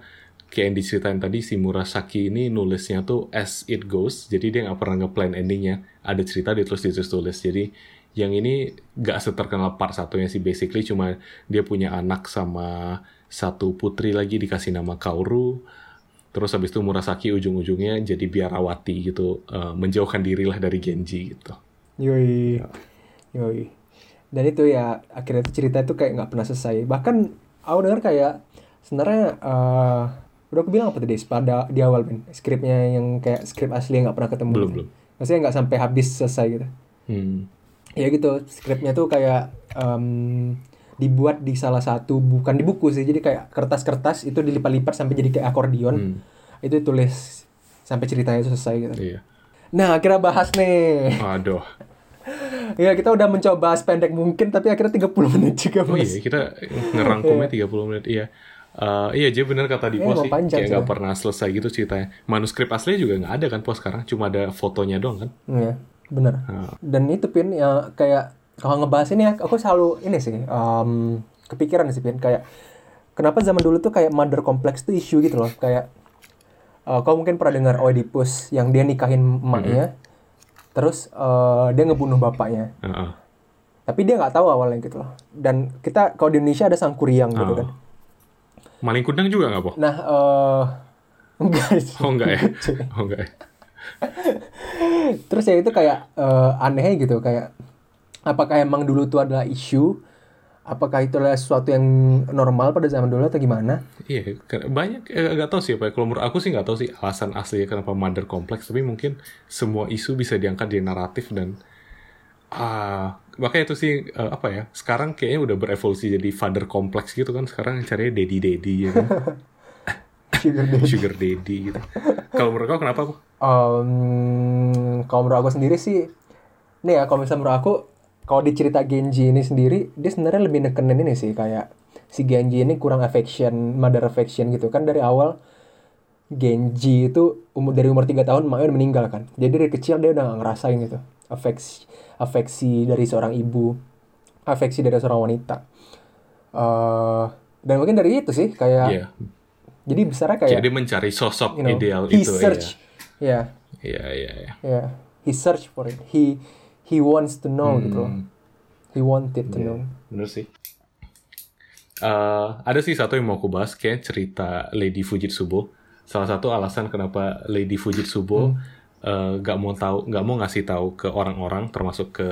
kayak yang diceritain tadi si Murasaki ini nulisnya tuh as it goes, jadi dia nggak pernah nge-plan endingnya. Ada cerita ditulis ditulis tulis. Jadi yang ini nggak seterkenal part satunya sih basically cuma dia punya anak sama satu putri lagi dikasih nama Kaoru. Terus habis itu Murasaki ujung-ujungnya jadi biarawati gitu, eh, menjauhkan diri lah dari Genji gitu.
Yoi. Yoi. Dan itu ya akhirnya itu cerita itu kayak nggak pernah selesai. Bahkan aku dengar kayak sebenarnya eh udah aku bilang apa tadi pada di awal Ben, skripnya yang kayak skrip asli yang nggak pernah ketemu.
Belum
gitu.
belum.
Maksudnya nggak sampai habis selesai gitu.
Hmm.
Ya gitu, skripnya tuh kayak em, dibuat di salah satu bukan di buku sih, jadi kayak kertas-kertas itu dilipat-lipat sampai jadi kayak akordion.
Hmm.
Itu tulis sampai ceritanya itu selesai gitu.
Iya.
Nah, akhirnya bahas nih.
Aduh.
Ya kita udah mencoba sependek mungkin tapi akhirnya 30 menit juga
Oh iya, kita ngerangkumnya 30 menit. Iya. Eh, iya, jadi benar kata Dipo
emang
sih.
panjang
Kayak
sih.
nggak pernah selesai gitu ceritanya. Manuskrip asli juga nggak ada kan pos sekarang. Cuma ada fotonya doang kan.
Iya, bener.
Nah,
Dan itu Pin ya kayak kalau ngebahas ini ya aku selalu ini sih em, kepikiran sih Pin kayak kenapa zaman dulu tuh kayak mother complex tuh isu gitu loh kayak eh, kau mungkin pernah dengar Oedipus yang dia nikahin emaknya terus eh, dia ngebunuh bapaknya
heeh.
tapi dia nggak tahu awalnya gitu loh dan kita kalau di Indonesia ada sang kuryang gitu kan
Maling kundang juga nggak, Po?
nah eh enggak.
Oh enggak ya? Oh enggak ya?
Terus ya itu kayak eh, aneh gitu kayak apakah emang dulu tuh adalah isu? Apakah itu adalah sesuatu yang normal pada zaman dulu atau gimana?
Iya, banyak eh, nggak tahu sih apa. Kalau menurut aku sih nggak tahu sih alasan aslinya kenapa mother kompleks. Tapi mungkin semua isu bisa diangkat di naratif dan ah makanya itu sih eh, apa ya? Sekarang kayaknya udah berevolusi jadi father kompleks gitu kan. Sekarang carinya daddy daddy ya kan?
Sugar daddy.
sugar daddy gitu. Kalau menurut kau kenapa?
Em, kalau menurut aku sendiri sih, nih ya kalau misalnya menurut aku, kalau di cerita Genji ini sendiri, dia sebenarnya lebih nekenin ini sih kayak si Genji ini kurang affection, mother affection gitu kan dari awal. Genji itu umur dari umur 3 tahun maknya udah meninggal kan. Jadi dari kecil dia udah gak ngerasain gitu. Afeksi, afeksi dari seorang ibu, afeksi dari seorang wanita. eh dan mungkin dari itu sih kayak
Iya.
jadi besarnya kayak
Jadi mencari sosok
you know,
ideal
he
itu
search ya
ya. Iya, iya, iya.
Yeah, he searched for it. He he wants to know gitu loh.
Hmm.
He wanted to
Iya,
know.
Bener sih. Eh, ada sih satu yang mau aku bahas kayak cerita Lady Fujitsubo. Salah satu alasan kenapa Lady Fujitsubo eh, nggak mau tahu, nggak mau ngasih tahu ke orang-orang, termasuk ke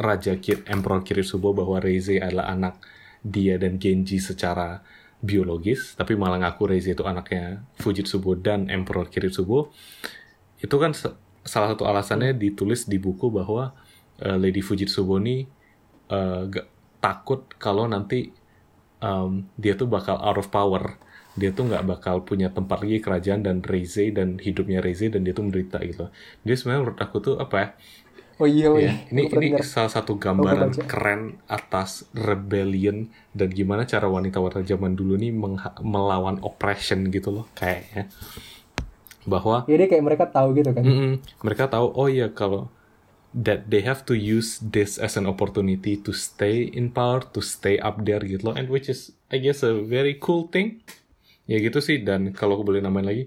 Raja Kir, Emperor Kiritsubo bahwa Reize adalah anak dia dan Genji secara biologis, tapi malah ngaku Reize itu anaknya Fujitsubo dan Emperor Kiritsubo. Itu kan salah satu alasannya ditulis di buku bahwa eh, Lady Fujitsubo ini eh, gak takut kalau nanti um, dia tuh bakal out of power. Dia tuh nggak bakal punya tempat lagi kerajaan dan Reize dan hidupnya Reize dan dia tuh menderita gitu. Jadi sebenarnya menurut aku tuh apa ya?
Oh iya, oh
Ya,
iya.
ini ini
denger.
salah satu gambaran keren atas rebellion dan gimana cara wanita-wanita zaman dulu nih melawan oppression gitu loh kayaknya. Bahwa
Jadi kayak mereka tahu gitu kan.
mm-mm, mereka tahu oh iya kalau that they have to use this as an opportunity to stay in power, to stay up there gitu loh, and which is I guess a very cool thing. Ya gitu sih dan kalau aku boleh namain lagi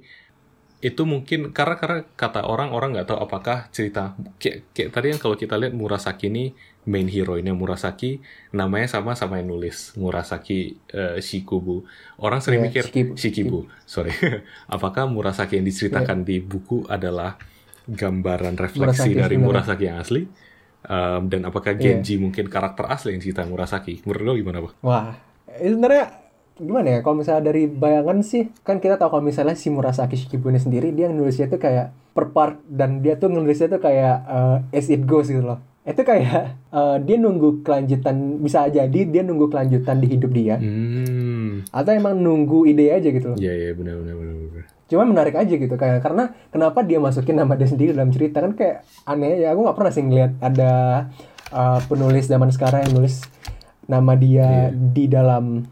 itu mungkin karena karena kata orang orang nggak tahu apakah cerita kayak, kayak tadi yang kalau kita lihat Murasaki ini main hero ini Murasaki namanya sama sama yang nulis Murasaki eh, Shikubu orang sering
Iya,
mikir
Shikibu.
Shikibu sorry apakah Murasaki yang diceritakan di buku adalah gambaran refleksi
Murasaki
dari
sebenarnya.
Murasaki yang asli Um, dan apakah. Genji mungkin karakter asli yang cerita Murasaki menurut lo gimana pak?
Wah, itu sebenarnya gimana ya? Kalau misalnya dari bayangan sih, kan kita tahu kalau misalnya si Murasaki Shikibune sendiri dia nulisnya tuh kayak per part dan dia tuh nulisnya tuh kayak eh, as it goes gitu loh. Itu kayak eh, dia nunggu kelanjutan bisa jadi dia nunggu kelanjutan di hidup dia
Hmm,
atau emang nunggu ide aja gitu loh.
ya ya benar benar benar. benar.
Cuma menarik aja gitu kayak karena kenapa dia masukin nama dia sendiri dalam cerita kan kayak aneh ya aku nggak pernah sih ngeliat ada uh, penulis zaman sekarang yang nulis nama dia di dalam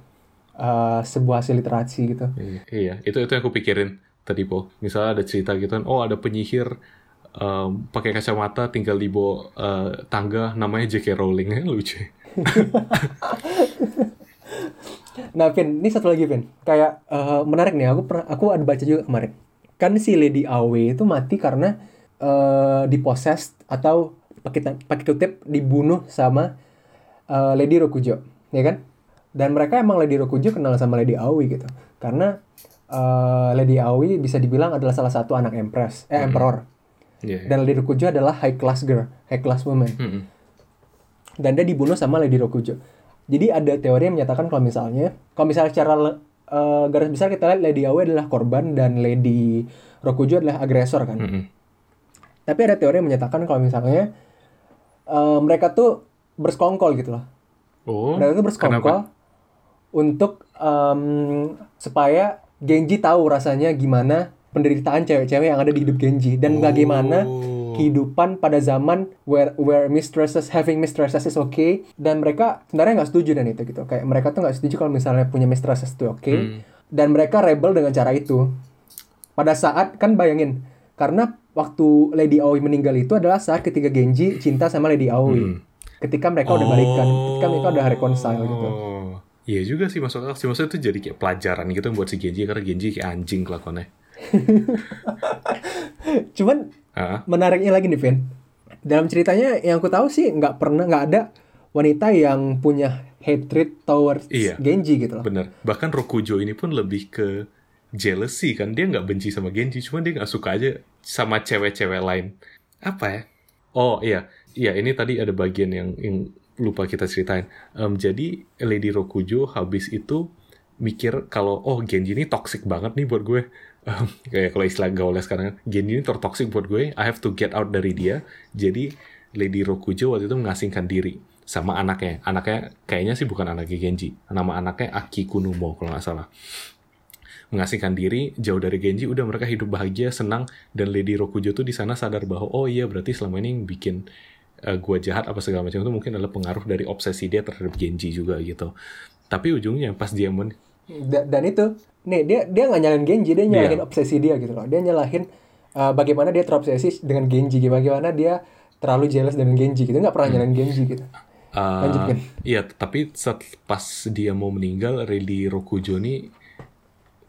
uh, sebuah hasil literasi gitu.
Iya, Iya, itu itu yang aku pikirin tadi po. Misalnya ada cerita gitu kan, oh ada penyihir um, pakai kacamata tinggal di bawah uh, tangga namanya J.K. Rowling kan lucu.
Nah, Vin, ini satu lagi, Vin. Kayak uh, menarik nih. Aku pernah, aku ada baca juga kemarin. Kan si Lady Aoi itu mati karena uh, dipossessed atau pakai pakai kutip dibunuh sama uh, Lady Rokujo, ya kan? Dan mereka emang Lady Rokujo kenal sama Lady Aoi gitu. Karena uh, Lady Aoi bisa dibilang adalah salah satu anak empress, eh emperor.
Iya.
Dan Lady Rokujo adalah high class girl, high class woman
Mm-mm.
dan dia dibunuh sama Lady Rokujo. Jadi ada teori yang menyatakan kalau misalnya, kalau misalnya secara eh, garis besar kita lihat Lady Aoi adalah korban dan Lady Rokujo adalah agresor kan.
Mm-mm.
Tapi ada teori yang menyatakan kalau misalnya eh, mereka tuh bersekongkol gitu loh.
Oh,
Mereka tuh bersekongkol untuk em, supaya Genji tahu rasanya gimana penderitaan cewek-cewek yang ada di hidup Genji dan bagaimana
Oh.
kehidupan pada zaman where where mistresses having mistresses is okay dan mereka sebenarnya nggak setuju dan itu gitu kayak mereka tuh nggak setuju kalau misalnya punya mistresses itu oke
Hmm.
dan mereka rebel dengan cara itu pada saat kan bayangin karena waktu Lady Aoi meninggal itu adalah saat ketika Genji cinta sama Lady Aoi
Hmm.
ketika mereka udah balikan ketika mereka udah reconcile gitu
Oh. Iya juga sih masuk akal sih. Maksudnya itu jadi kayak pelajaran gitu buat si Genji karena Genji kayak anjing kelakuannya.
cuman
Ah,
menariknya lagi nih Vin dalam ceritanya yang aku tahu sih nggak pernah nggak ada wanita yang punya hatred towards
Iya.
Genji gitu loh
bener. Bahkan Rokujo ini pun lebih ke jealousy kan. Dia nggak benci sama Genji, cuma dia nggak suka aja sama cewek-cewek lain. Apa ya? Oh iya, iya ini tadi ada bagian yang, yang lupa kita ceritain. Em, jadi Lady Rokujo habis itu mikir kalau oh Genji ini toxic banget nih buat gue. Em, kayak kalau istilah gaulnya sekarang Genji ini tertoxic buat gue. I have to get out dari dia. Jadi Lady Rokujo waktu itu mengasingkan diri sama anaknya. Anaknya kayaknya sih bukan anaknya Genji. Nama anaknya Aki Kunumo kalau nggak salah mengasingkan diri jauh dari Genji udah mereka hidup bahagia senang dan Lady Rokujo tuh di sana sadar bahwa oh iya berarti selama ini yang bikin uh, gua jahat apa segala macam itu mungkin adalah pengaruh dari obsesi dia terhadap Genji juga gitu. Tapi ujungnya pas dia men
Da- dan itu nih dia dia nggak nyalahin Genji dia nyalahin
Iya.
obsesi dia gitu loh. Dia nyalahin uh, bagaimana dia terobsesi dengan Genji bagaimana dia terlalu jealous dengan Genji gitu. Nggak pernah nyalahin Genji gitu.
Uh,
Lanjut, Vin.
iya tapi saat pas dia mau meninggal Lady Rokujo ini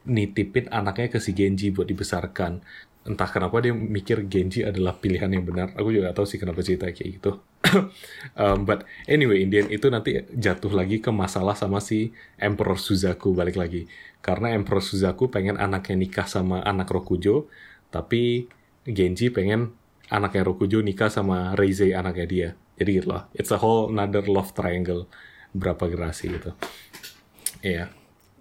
nitipin anaknya ke si Genji buat dibesarkan entah kenapa dia mikir Genji adalah pilihan yang benar. Aku juga gak tahu sih kenapa cerita kayak gitu. Um, but anyway Indian itu nanti jatuh lagi ke masalah sama si Emperor Suzaku balik lagi. Karena Emperor Suzaku pengen anaknya nikah sama anak Rokujo tapi Genji pengen anaknya Rokujo nikah sama Reizei anaknya dia. Jadi gitu lah it's a whole another love triangle. Berapa generasi gitu. Iya.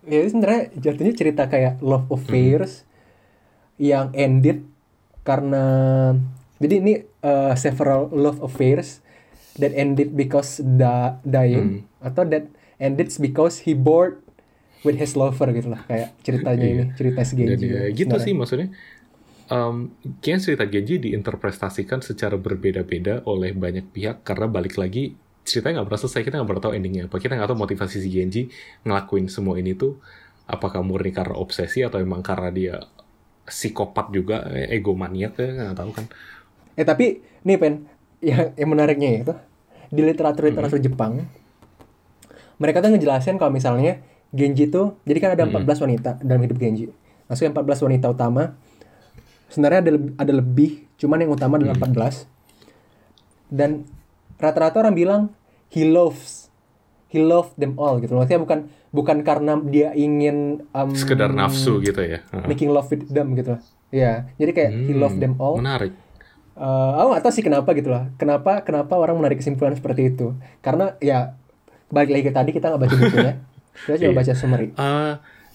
Ya itu sebenarnya jatuhnya cerita kayak love affairs yang ended karena jadi ini uh, several love affairs that ended because da dying atau that ended because he bored with his lover gitu lah kayak ceritanya ini cerita si Genji
ya,
gitu
gitu
sebenarnya.
sih maksudnya. Um, kayaknya cerita Genji diinterpretasikan secara berbeda-beda oleh banyak pihak karena balik lagi ceritanya nggak pernah selesai kita nggak pernah tahu endingnya. Apa kita nggak tahu motivasi si Genji ngelakuin semua ini tuh apakah murni karena obsesi atau emang karena dia psikopat juga egomaniak ya nggak tahu kan
Eh tapi nih pen yang yang menariknya itu di literatur literatur
Hmm.
Jepang mereka tuh ngejelasin kalau misalnya Genji tuh jadi kan ada
Hmm.
14 wanita dalam hidup Genji. Maksudnya 14 wanita utama sebenarnya ada ada lebih, cuman yang utama adalah
Hmm.
14. Dan rata-rata orang bilang he loves he love them all gitu. Maksudnya bukan bukan karena dia ingin um,
sekedar nafsu gitu ya
making love with them gitu lah. Iya, jadi kayak he love them all.
menarik
Eh, aku nggak tahu sih kenapa gitu lah. Kenapa kenapa orang menarik kesimpulan seperti itu? Karena ya balik lagi ke tadi kita nggak baca bukunya, kita cuma
Iya.
baca summary.
Eh,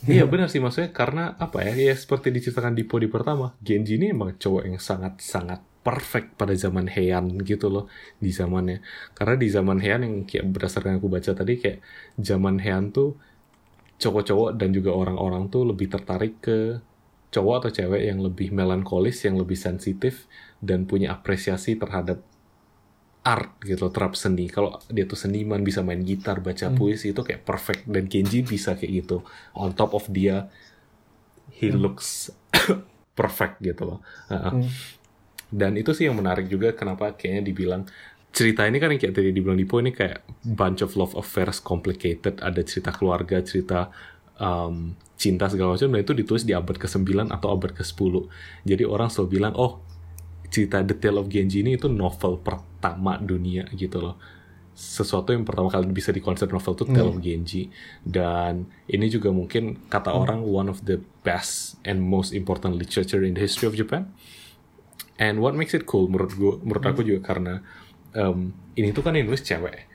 iya benar sih maksudnya karena apa ya ya seperti diceritakan di Podi pertama Genji ini emang cowok yang sangat sangat perfect pada zaman Heian gitu loh di zamannya karena di zaman Heian yang kayak berdasarkan aku baca tadi kayak zaman Heian tuh cowok-cowok dan juga orang-orang tuh lebih tertarik ke cowok atau cewek yang lebih melankolis yang lebih sensitif dan punya apresiasi terhadap art gitu loh, terhadap seni. Kalau dia tuh seniman bisa main gitar, baca puisi itu kayak perfect dan Genji bisa kayak gitu. On top of dia he looks perfect gitu loh. Uh-uh.
Hmm.
Dan itu sih yang menarik juga kenapa kayaknya dibilang cerita ini kan yang kayak tadi dibilang Dipo ini kayak bunch of love affairs complicated, ada cerita keluarga, cerita um, cinta segala macam dan itu ditulis di abad ke-9 atau abad ke-10. Jadi orang selalu bilang, "Oh, cerita The Tale of Genji ini itu novel pertama dunia gitu loh. Sesuatu yang pertama kali bisa dikonsep novel itu Tale of Genji dan ini juga mungkin kata orang one of the best and most important literature in the history of Japan. And what makes it cool menurut gua, menurut aku juga karena em, ini tuh kan yang nulis cewek.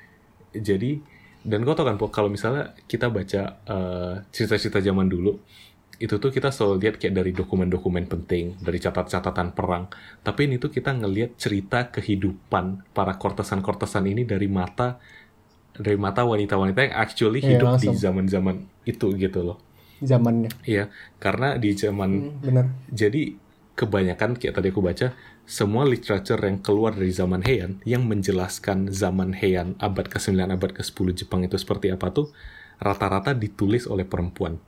Jadi dan kau tau kan kalau misalnya kita baca eh, cerita-cerita zaman dulu itu tuh kita selalu lihat kayak dari dokumen-dokumen penting, dari catat-catatan perang. Tapi ini tuh kita ngelihat cerita kehidupan para kortesan-kortesan ini dari mata dari mata wanita-wanita yang actually
Iya,
hidup di
langsung.
zaman-zaman itu gitu loh.
Zamannya,
Iya, karena di zaman
Hmm, bener.
jadi kebanyakan kayak tadi aku baca semua literature yang keluar dari zaman Heian yang menjelaskan zaman Heian abad ke-9 abad ke-10 Jepang itu seperti apa tuh rata-rata ditulis oleh perempuan.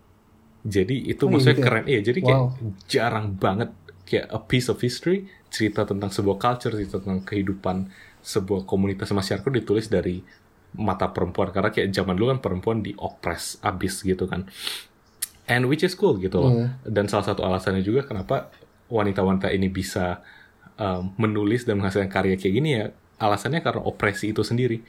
Jadi itu
Oh, iya
maksudnya
gitu ya?
keren iya jadi kayak
Wow.
jarang banget kayak a piece of history cerita tentang sebuah culture cerita tentang kehidupan sebuah komunitas masyarakat ditulis dari mata perempuan karena kayak zaman dulu kan perempuan diopres abis gitu kan and which is cool gitu loh
Iya.
dan salah satu alasannya juga kenapa wanita-wanita ini bisa um, menulis dan menghasilkan karya kayak gini ya alasannya karena opresi itu sendiri.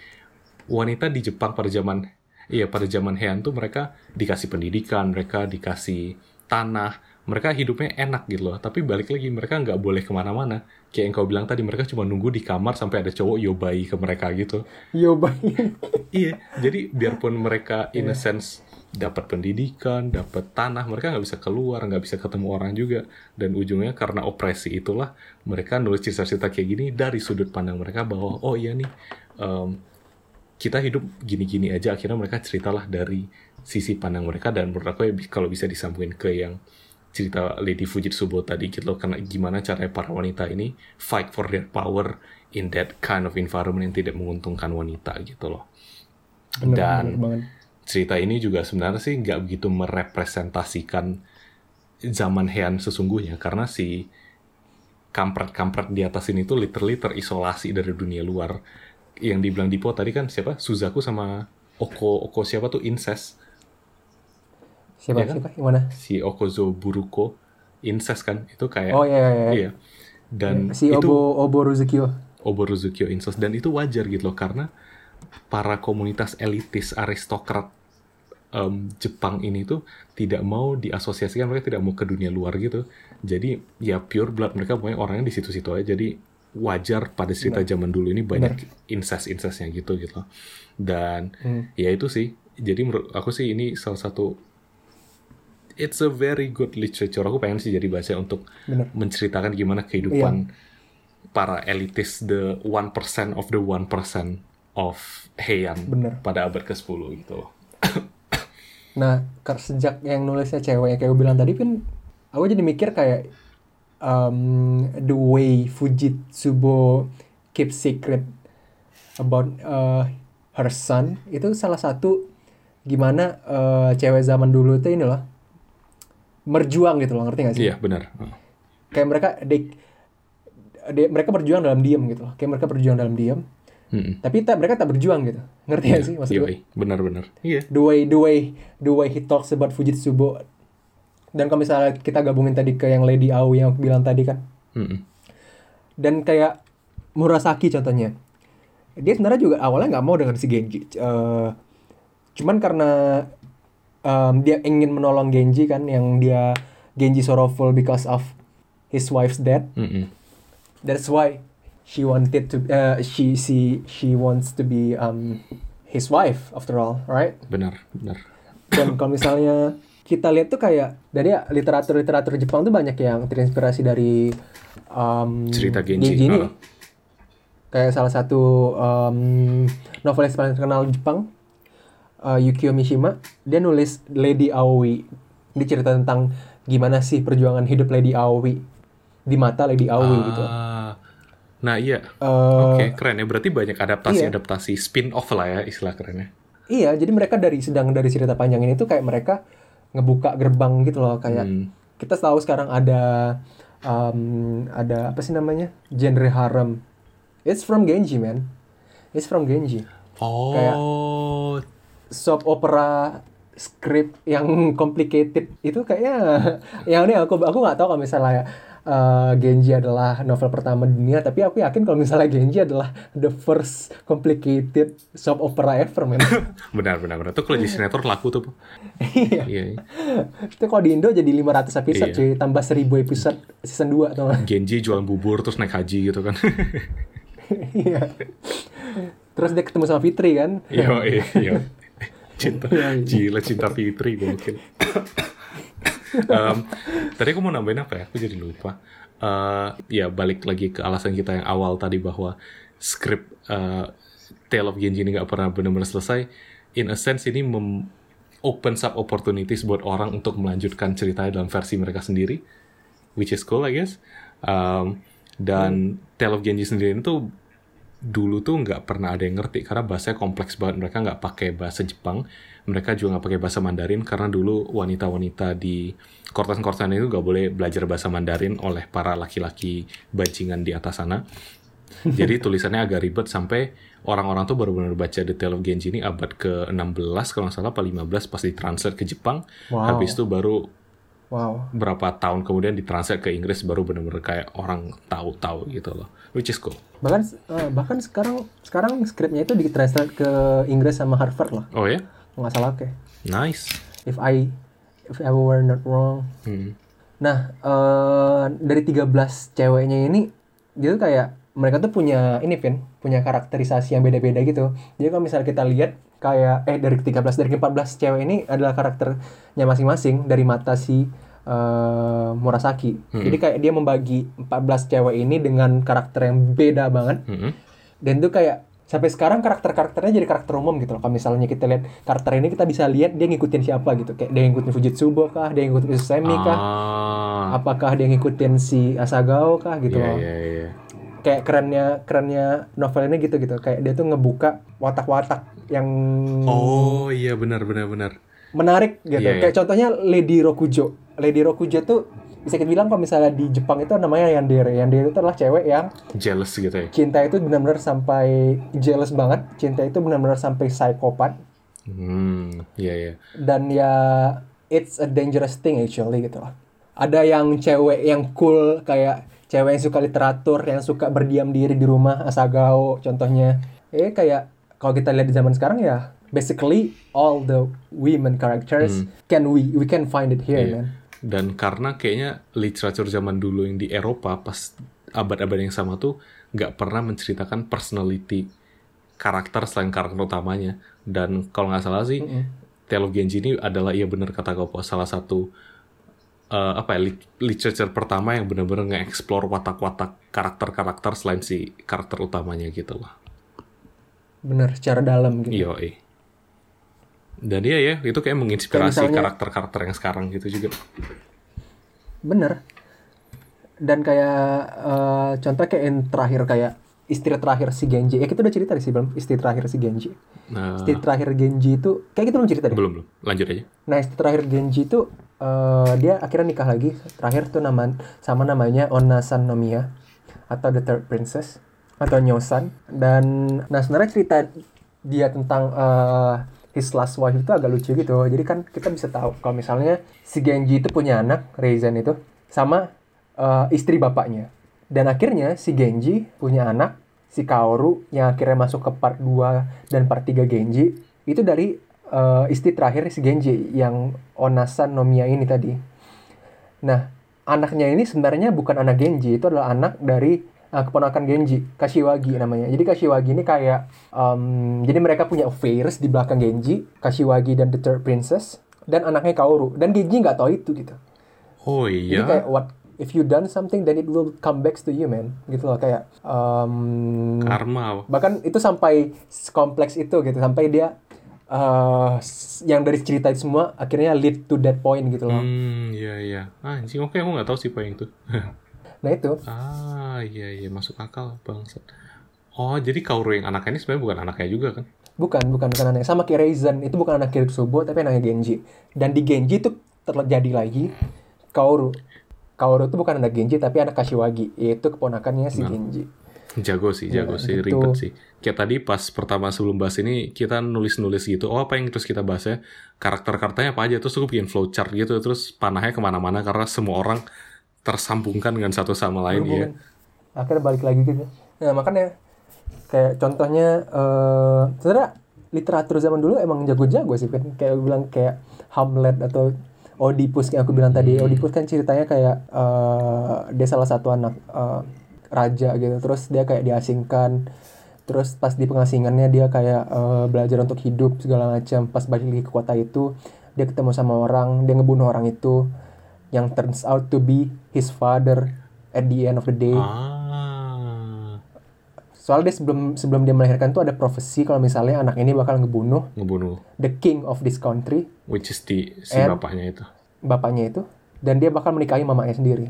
Wanita di Jepang pada zaman iya pada zaman Heian tuh mereka dikasih pendidikan mereka dikasih tanah mereka hidupnya enak gitu loh. Tapi balik lagi mereka nggak boleh ke mana-mana. Kayak yang kau bilang tadi mereka cuma nunggu di kamar sampai ada cowok yobai ke mereka gitu.
Yo, bye.
iya jadi biarpun mereka in a sense dapat pendidikan dapat tanah mereka nggak bisa keluar nggak bisa ketemu orang juga. Dan ujungnya karena opresi itulah mereka nulis cerita-cerita kayak gini dari sudut pandang mereka bahwa oh iya nih em, kita hidup gini-gini aja. Akhirnya mereka ceritalah dari sisi pandang mereka dan menurut aku ya kalau bisa disambungin ke yang cerita Lady Fujitsubo tadi gitu loh karena gimana caranya para wanita ini fight for their power in that kind of environment yang tidak menguntungkan wanita gitu loh.
Bener,
Dan-
bener banget.
Cerita ini juga sebenarnya sih nggak begitu merepresentasikan zaman Heian sesungguhnya karena si kampret-kampret di atas ini tuh literally terisolasi dari dunia luar yang dibilang Dipo tadi kan siapa Suzaku sama Oko Oko siapa tuh incest
Siapa,
Iya kan?
siapa? Yang mana?
si Okozo Buruko incest kan itu kayak
Oh iya, iya, iya.
iya dan
si
itu
Obo Obo.
Oboruzukyo incest dan itu wajar gitu loh karena para komunitas elitis aristokrat em, Jepang ini tuh tidak mau diasosiasikan mereka tidak mau ke dunia luar gitu. Jadi ya pure blood mereka pokoknya orangnya di situ-situ aja. Jadi wajar pada cerita zaman dulu ini banyak incest incestnya gitu gitu. Dan
Hmm.
ya itu sih. Jadi menurut aku sih ini salah satu it's a very good literature. Aku pengen sih jadi baca untuk
Bener.
menceritakan gimana kehidupan para elitis the 1% of the 1% of Heian
Bener.
pada abad ke-10 gitu.
Nah, sejak yang nulisnya cewek yang kayak gue bilang tadi kan, aku jadi mikir kayak um, the way Fujitsubo keep secret about uh, her son itu salah satu gimana uh, cewek zaman dulu tuh ini loh berjuang gitu loh ngerti gak sih?
Iya benar.
Kayak mereka they, they- mereka berjuang dalam diam gitu loh. Kayak mereka berjuang dalam diam.
Mm-mm.
Tapi tak, mereka tak berjuang gitu. Ngerti gak sih maksud gue?
Yoi, benar-benar. Iya.
The way the way the way he talks about Fujitsubo. Dan kalau misalnya kita gabungin tadi ke yang Lady Aoi yang aku bilang tadi kan.
Mm-mm.
Dan kayak Murasaki contohnya. Dia sebenarnya juga awalnya nggak mau dengan si Genji. Eh, cuman karena em, dia ingin menolong Genji kan yang dia Genji sorrowful because of his wife's death.
Mm-mm.
That's why she wanted to uh, she she she wants to be um his wife after all, right?
Benar, benar.
Dan kalau misalnya kita lihat tuh kayak dari literatur-literatur Jepang tuh banyak yang terinspirasi dari um,
Cerita Genji.
ini.
Ah.
Kayak salah satu um, novelis paling terkenal Jepang, uh, Yukio Mishima, dia nulis Lady Aoi. Dia cerita tentang gimana sih perjuangan hidup Lady Aoi di mata Lady Aoi gitu.
Ah. Nah iya.
Eh,
Oke, keren ya. Berarti banyak adaptasi-adaptasi spin-off lah ya istilah kerennya.
Iya, jadi mereka dari sedang dari cerita panjang ini tuh kayak mereka ngebuka gerbang gitu loh kayak
Hmm.
kita tahu sekarang ada um, ada apa sih namanya genre harem. It's from Genji man. It's from Genji.
Oh,
Soap opera script yang complicated itu kayaknya yang ini aku aku nggak tahu kalau misalnya uh, Genji adalah novel pertama dunia tapi aku yakin kalau misalnya Genji adalah the first complicated soap opera ever man.
benar benar benar. Tuh kalau di sinetron laku tuh.
Iya.
Iya. iya.
Itu kalau di Indo jadi 500 episode
Iya.
cuy, tambah 1000 episode season 2 atau
Genji jualan bubur terus naik haji gitu kan.
Iya. Terus dia ketemu sama Fitri kan?
Iya, iya, iya. Cinta,
Iya, iya.
gila cinta Fitri mungkin. Em, tadi aku mau nambahin apa ya? Aku jadi lupa. Eh, ya balik lagi ke alasan kita yang awal tadi bahwa skrip eh, Tale of Genji ini nggak pernah benar-benar selesai. In a sense ini mem opens up opportunities buat orang untuk melanjutkan ceritanya dalam versi mereka sendiri, which is cool I guess. Um, dan Tale of Genji sendiri itu dulu tuh nggak pernah ada yang ngerti karena bahasanya kompleks banget mereka nggak pakai bahasa Jepang mereka juga nggak pakai bahasa Mandarin karena dulu wanita-wanita di kortan-kortan itu nggak boleh belajar bahasa Mandarin oleh para laki-laki bajingan di atas sana jadi tulisannya agak ribet sampai orang-orang tuh baru benar baca The Tale of Genji ini abad ke-16 kalau nggak salah apa 15 pas ditranslate ke Jepang
Wow.
habis itu baru
Wow.
berapa tahun kemudian ditranslate ke Inggris baru benar-benar kayak orang tahu-tahu gitu loh which is cool
Bahkan eh, bahkan sekarang sekarang skripnya itu ditranslate ke Inggris sama Harvard loh.
oh ya
Nggak salah oke.
nice
If I if I were not wrong.
Hmm.
Nah, eh dari 13 ceweknya ini dia tuh kayak mereka tuh punya ini Vin, punya karakterisasi yang beda-beda gitu. Jadi kalau misalnya kita lihat kayak eh dari 13 dari 14 cewek ini adalah karakternya masing-masing dari mata si eh, Murasaki. Jadi kayak dia membagi 14 cewek ini dengan karakter yang beda banget
Mm-mm.
dan itu kayak sampai sekarang karakter-karakternya jadi karakter umum gitu loh. Kalau misalnya kita lihat karakter ini kita bisa lihat dia ngikutin siapa gitu. Kayak dia ngikutin Fujitsubo kah, dia ngikutin Susemi kah,
Ah,
apakah dia ngikutin si Asagao kah gitu
iya
loh.
iya iya.
Kayak kerennya kerennya novel ini gitu gitu. Kayak dia tuh ngebuka watak-watak yang
Oh iya benar benar benar.
menarik gitu.
Iya, iya.
Kayak contohnya Lady Rokujo. Lady Rokujo tuh bisa kita bilang kalau misalnya di Jepang itu namanya Yandere. Yandere itu adalah cewek yang
Jealous gitu ya.
cinta itu benar-benar sampai jealous banget. Cinta itu benar-benar sampai psikopat.
Hmm, iya iya.
dan ya it's a dangerous thing actually gitu loh. Ada yang cewek yang cool kayak cewek yang suka literatur, yang suka berdiam diri di rumah, Asagao contohnya. Eh kayak kalau kita lihat di zaman sekarang ya basically all the women characters can we we can find it here
Iya.
man.
Dan karena kayaknya literatur zaman dulu yang di Eropa pas abad-abad yang sama tuh nggak pernah menceritakan personality karakter selain karakter utamanya. Dan kalau nggak salah sih, Tale of Genji ini adalah iya bener kata kau salah satu eh, apa ya lit- literature pertama yang benar-benar nge-explore watak-watak karakter-karakter selain si karakter utamanya gitu lah.
Bener secara dalam gitu.
Iya, eh. Dan iya ya, itu kayak menginspirasi karakter-karakter yang sekarang gitu juga.
Bener. dan kayak eh, contoh kayak yang terakhir kayak istri terakhir si Genji ya kita udah cerita sih belum istri terakhir si Genji
Nah,
istri terakhir Genji itu kayak kita belum cerita deh
belum belum. Lanjut aja.
Nah, istri terakhir Genji itu eh, dia akhirnya nikah lagi. Terakhir tuh nama sama namanya Onasan Nomiya atau The Third Princess atau Nyosan. Dan nah sebenarnya cerita dia tentang eh, his last wife itu agak lucu gitu. Jadi kan kita bisa tahu kalau misalnya si Genji itu punya anak, Reizan itu sama eh, istri bapaknya. Dan akhirnya si Genji punya anak, si Kaoru yang akhirnya masuk ke part 2 dan part 3 Genji itu dari eh, istri terakhir si Genji yang Onasan Nomiya ini tadi. Nah, anaknya ini sebenarnya bukan anak Genji, itu adalah anak dari uh, keponakan Genji, Kashiwagi namanya. Jadi Kashiwagi ini kayak, um, jadi mereka punya affairs di belakang Genji, Kashiwagi dan The Third Princess, dan anaknya Kaoru. Dan Genji nggak tahu itu gitu.
Oh
Jadi
iya.
kayak what if you done something then it will come back to you man gitu loh kayak um,
Karma.
bahkan itu sampai kompleks itu gitu sampai dia s- yang dari cerita itu semua akhirnya lead to that point gitu loh
Hmm, iya iya. Anjing, oke aku nggak tahu sih poin itu.
nah itu
ah, iya iya masuk akal bangsat. Oh, jadi Kaoru yang anaknya ini sebenarnya bukan anaknya juga kan?
bukan bukan bukan anaknya sama kayak Raizen itu bukan anak Kirisubo tapi anaknya Genji dan di Genji itu terjadi lagi Kaoru Kaoru itu bukan anak Genji tapi anak Kashiwagi yaitu keponakannya si
Nah.
Genji
Jago sih, jago
Ya,
sih,
gitu.
ribet sih. Kayak tadi pas pertama sebelum bahas ini, kita nulis-nulis gitu, oh apa yang terus kita bahas ya, karakter-karakternya apa aja, terus aku bikin flowchart gitu, terus panahnya ke mana-mana, karena semua orang tersambungkan dengan satu sama lain, ya.
Akhirnya balik lagi gitu. Nah makanya kayak contohnya eh sebenarnya literatur zaman dulu emang jago-jago sih kan kayak bilang kayak Hamlet atau Oedipus kayak aku bilang tadi. Oedipus kan ceritanya kayak eh dia salah satu anak eh, raja gitu. Terus dia kayak diasingkan. Terus pas di pengasingannya dia kayak eh, belajar untuk hidup segala macam. Pas balik lagi ke kota itu dia ketemu sama orang dia ngebunuh orang itu yang turns out to be his father at the end of the day.
Ah,
soalnya dia sebelum sebelum dia melahirkan tuh ada profesi kalau misalnya anak ini bakal ngebunuh
ngebunuh,
the king of this country.
Which is di si bapaknya itu.
bapaknya itu. Dan dia bakal menikahi mamanya sendiri.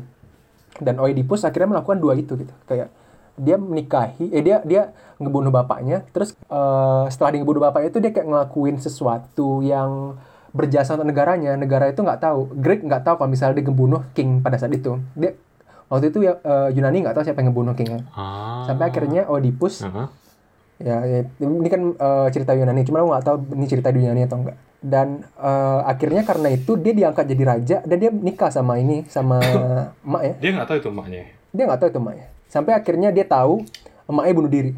Dan Oedipus akhirnya melakukan dua itu gitu. Kayak dia menikahi eh dia dia ngebunuh bapaknya. Terus eh, setelah dia ngebunuh bapaknya itu dia kayak ngelakuin sesuatu yang berjasa untuk negaranya negara itu nggak tahu. Greek nggak tahu kalau misalnya dia ngebunuh king pada saat itu. Dia waktu itu ya eh, Yunani nggak tahu siapa yang ngebunuh kingnya.
Ah,
sampai akhirnya Oedipus
Aha.
ya, ya, ini kan eh, cerita Yunani cuma aku nggak tahu ini cerita di Yunani atau enggak dan eh, akhirnya karena itu dia diangkat jadi raja dan dia nikah sama ini sama emak ya.
Dia nggak tahu itu emaknya.
dia nggak tahu itu emaknya. Sampai akhirnya dia tahu emaknya bunuh diri.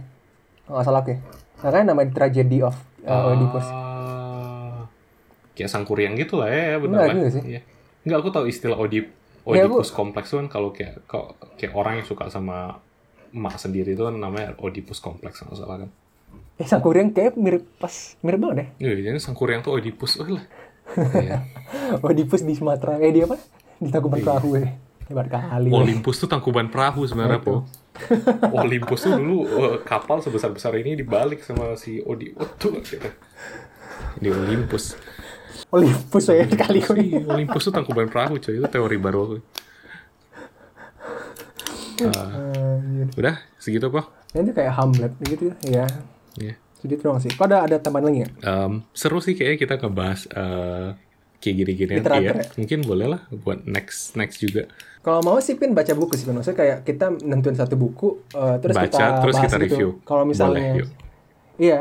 Nggak salah oke makanya namanya tragedy of uh, Oedipus.
Ah, kayak sangkuriang gitu lah ya, bener
Enggak
lah.
juga sih.
Iya. Enggak, aku tahu istilah Oedip
Ya,
Oedipus kompleks tuh kan kalau kayak kok kayak orang yang suka sama emak sendiri itu kan namanya Oedipus kompleks nggak salah kan.
eh Sangkuriang kayak mirip pas mirip banget deh
Iya, jadi sangkuriang tuh Oedipus. Oh lah. Iya.
Oedipus di Sumatera eh di apa di Tangkuban Perahu ya hebat kali.
Olympus tuh tangkuban perahu sebenarnya. Po. Olympus tuh dulu eh, kapal sebesar-besar ini dibalik sama si Odi. Oh, tuh gitu. Di Olympus.
Olympus ya kali
Si Olympus tuh tangkuban perahu, coy. Itu teori baru aku. Ah, udah, segitu kok.
Nanti kayak Hamlet gitu ya
Iya.
jadi terus sih kok ada ada tambahan lagi ya
Em, seru sih kayaknya kita ngebahas eh, kayak gini-gini Iya,
ya?
mungkin boleh lah buat next next juga
Kalau mau sih Pin baca buku sih Pin. Maksudnya kayak kita nentuin satu buku eh, terus
baca
kita
terus
bahas
kita
gitu.
review
Kalau misalnya
boleh yuk
iya.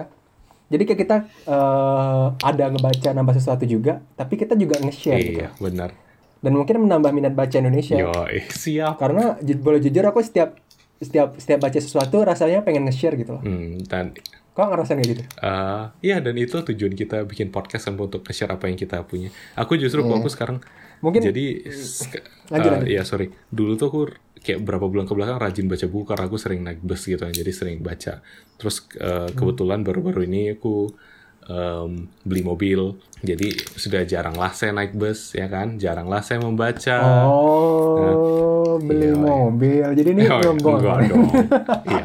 Jadi kayak kita eh, ada ngebaca nambah sesuatu juga, tapi kita juga nge-share gitu.
iya benar
Dan mungkin menambah minat baca Indonesia.
yo eh, siap
Karena boleh jujur aku setiap setiap setiap baca sesuatu rasanya pengen nge-share gitu loh.
Hmm, dan
Kok ngerasain kayak gitu?
eh iya dan itu tujuan kita bikin podcast kan untuk nge-share apa yang kita punya aku justru
Iya.
aku sekarang
Mungkin
jadi
Lanjut,
eh,
lanjut.
iya sorry dulu tuh aku kayak berapa bulan ke belakang rajin baca buku karena aku sering naik bus gitu jadi sering baca terus
Hmm.
kebetulan baru-baru ini aku em, beli mobil jadi sudah jarang lah saya naik bus ya kan jarang lah saya membaca
Oh, beli
Iya, iya.
mobil. Jadi ini
Oh,
nyombong.
enggak dong iya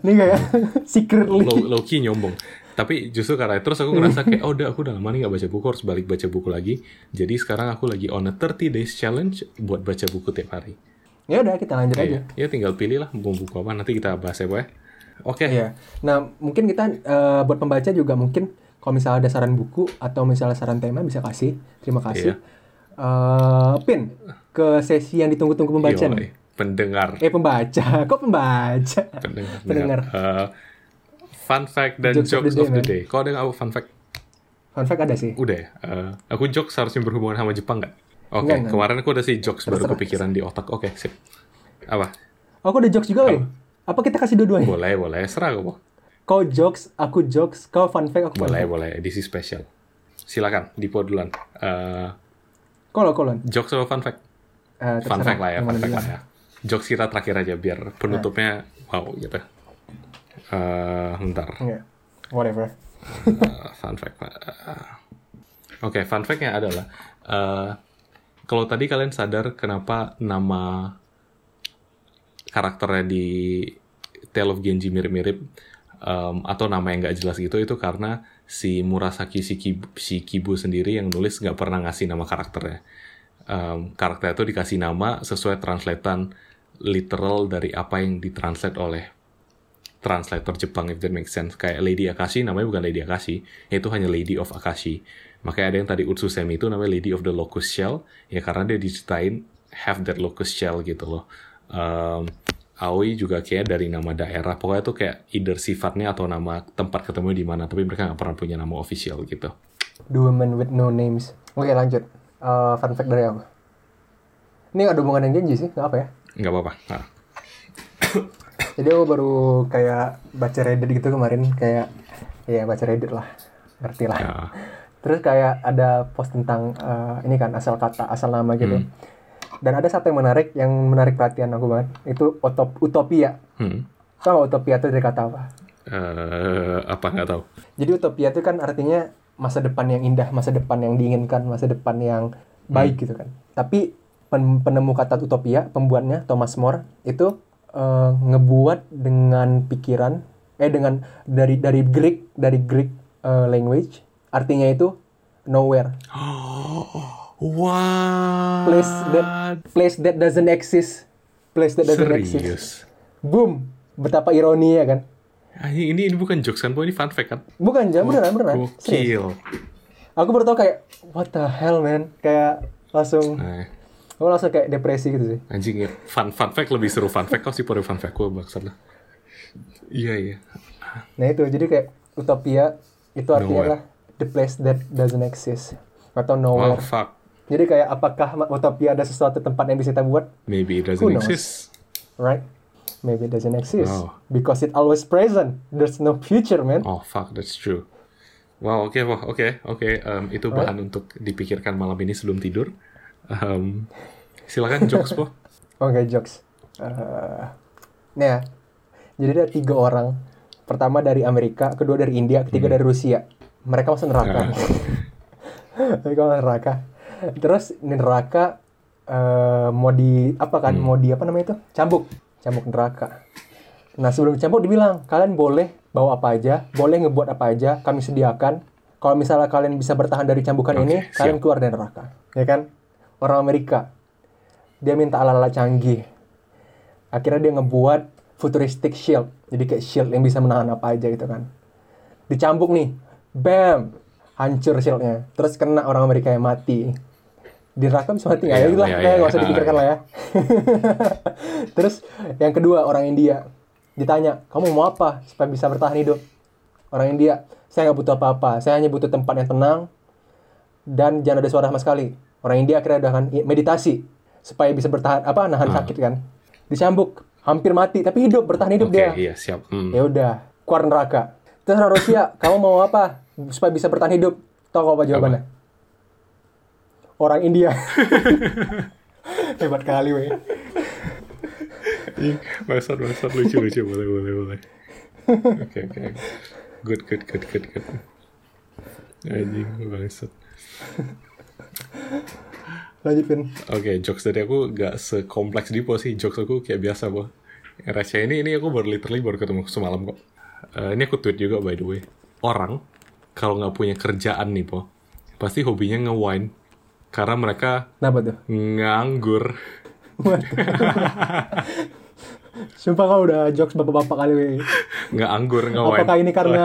ini kayak secretly.
low, low key nyombong tapi justru karena terus aku ngerasa kayak oh udah aku udah lama nih gak baca buku harus balik baca buku lagi jadi sekarang aku lagi on a 30 days challenge buat baca buku tiap hari
Ya udah kita lanjut aja.
Iya, ya tinggal pilih lah mau buku apa nanti kita bahas ya, Boy. Oke.
Iya. Nah, mungkin kita eh, buat pembaca juga mungkin kalau misalnya ada saran buku atau misalnya saran tema bisa kasih. Terima kasih. Eh, pin ke sesi yang ditunggu-tunggu pembaca
Yoi.
nih.
Pendengar.
Eh pembaca, kok pembaca?
Pendengar.
Pendengar.
Eh, fun fact dan
Jokes
jokes,
of the day,
of the day. Kok ada nggak fun fact?
Fun fact ada sih.
Udah ya. Eh, aku jokes harusnya berhubungan sama Jepang nggak? Oke,
enggak.
kemarin aku ada sih jokes baru
Terserah.
kepikiran di otak. Oke, sip. Apa?
Aku ada jokes juga, Win. Apa kita kasih dua-duanya?
Boleh, boleh. Serah kamu.
Kau jokes, aku jokes, kau fun fact, aku fun
Boleh,
fact.
boleh. Edisi spesial. Silakan, Dipo duluan. Eh,
Kolon, kolon.
jokes atau fun fact?
Eh,
Fun fact lah ya, fun fact lah ya. Jokes kita terakhir aja biar penutupnya wow gitu. Eh, bentar.
Iya. Whatever.
Eh, fun fact. Eh, Oke, fun fact-nya adalah eh, kalau tadi kalian sadar kenapa nama karakternya di Tale of Genji mirip-mirip em, atau nama yang nggak jelas gitu itu karena si Murasaki Shikibu, Shikibu sendiri yang nulis nggak pernah ngasih nama karakternya. Em, karakter itu dikasih nama sesuai translatean literal dari apa yang ditranslate oleh translator Jepang if that makes sense. Kayak Lady Akashi namanya bukan Lady Akashi, itu hanya Lady of Akashi. Makanya ada yang tadi Utsusemi itu namanya Lady of the Locust Shell, ya karena dia diceritain have that locust shell gitu loh. Um, Aoi juga kayak dari nama daerah, pokoknya tuh kayak either sifatnya atau nama tempat ketemu di mana, tapi mereka nggak pernah punya nama official gitu.
The woman with no names. Oke, lanjut. Eh, fun fact dari aku. Ini ada hubungan yang Genji sih, nggak apa ya?
Nggak apa-apa. Nah,
Jadi aku baru kayak baca Reddit gitu kemarin, kayak ya baca Reddit lah, ngerti lah.
ya,
Terus kayak ada post tentang eh, ini kan asal kata, asal nama gitu.
Hmm.
Dan ada satu yang menarik, yang menarik perhatian aku banget. Itu utop, utopia.
hmm.
Tahu utopia itu dari kata apa?
Eh, apa nggak tahu?
Jadi utopia itu kan artinya masa depan yang indah, masa depan yang diinginkan, masa depan yang baik gitu kan. Tapi pen- penemu kata utopia, pembuatnya Thomas More itu eh, ngebuat dengan pikiran eh dengan dari dari Greek dari Greek eh, language artinya itu nowhere.
Wah.
Place that place that doesn't exist. Place that doesn't exist.
Serius.
Boom. Betapa ironi ya kan?
Ah, ini, ini ini bukan jokes kan, Bu? ini fun fact kan?
Bukan, jangan beneran beneran. Serius. Aku baru tau kayak what the hell man, kayak langsung
Nah,
Aku langsung kayak depresi gitu sih.
anjing ya. Fun, fun fact lebih seru fun fact kau sih pada fun fact gue maksud lah. Iya iya.
Nah itu jadi kayak utopia itu artinya
Nowhere.
adalah the place that doesn't exist atau
Wow
nowhere.
fuck.
Jadi kayak apakah utopia ada sesuatu tempat yang bisa kita buat?
Maybe it doesn't exist.
Right? Maybe it doesn't exist
Wow.
because it always present. There's no future, man.
Oh fuck, that's true. Wow, oke, wah, oke, oke. Em, itu bahan untuk dipikirkan malam ini sebelum tidur. Em, silakan jokes, po.
Oke, jokes. Eh, nih ya. Jadi ada tiga orang. Pertama dari Amerika, kedua dari India, ketiga dari Rusia. Mereka masuk neraka. Mereka masuk neraka. Terus di neraka eh, mau di apa kan? Mau di apa namanya itu? Cambuk, cambuk neraka. Nah sebelum dicambuk dibilang kalian boleh bawa apa aja, boleh ngebuat apa aja, kami sediakan. Kalau misalnya kalian bisa bertahan dari cambukan
Oke,
ini,
siap.
kalian keluar dari neraka, ya kan? Orang Amerika, dia minta ala-ala canggih. Akhirnya dia ngebuat futuristic shield, jadi kayak shield yang bisa menahan apa aja gitu kan. Dicambuk nih, bam, hancur shieldnya. Terus kena orang Amerika yang mati. Di neraka bisa mati nggak?
Iya,
ya lah,
iya,
kayak
iya.
nggak usah dipikirkan lah ya. Terus yang kedua orang India ditanya, kamu mau apa supaya bisa bertahan hidup? Orang India, saya nggak butuh apa-apa, saya hanya butuh tempat yang tenang dan jangan ada suara sama sekali. Orang India akhirnya udah kan meditasi supaya bisa bertahan apa nahan
Ah.
sakit kan. Dicambuk, hampir mati tapi hidup, bertahan hidup
Oke,
dia.
iya siap. Hmm.
Ya udah, keluar neraka. Terus orang Rusia, kamu mau apa supaya bisa bertahan hidup? Tahu apa jawabannya? Orang India. Hebat kali, weh.
Bangsat, bangsat, lucu, lucu, boleh, boleh, boleh. Oke, oke. Good, good, good, good, good. Anjing, bangsat.
Lanjutin.
Oke, jokes dari aku gak sekompleks Dipo sih. Jokes aku kayak biasa, po. Receh ini, ini aku baru literally baru ketemu semalam kok. Eh, ini aku tweet juga, by the way. Orang, kalau nggak punya kerjaan nih, po, pasti hobinya nge-wine. Karena mereka
Kenapa tuh?
nganggur.
Sumpah kau udah jokes bapak-bapak kali. weh.
Nggak anggur, nggak wine.
Apakah ini karena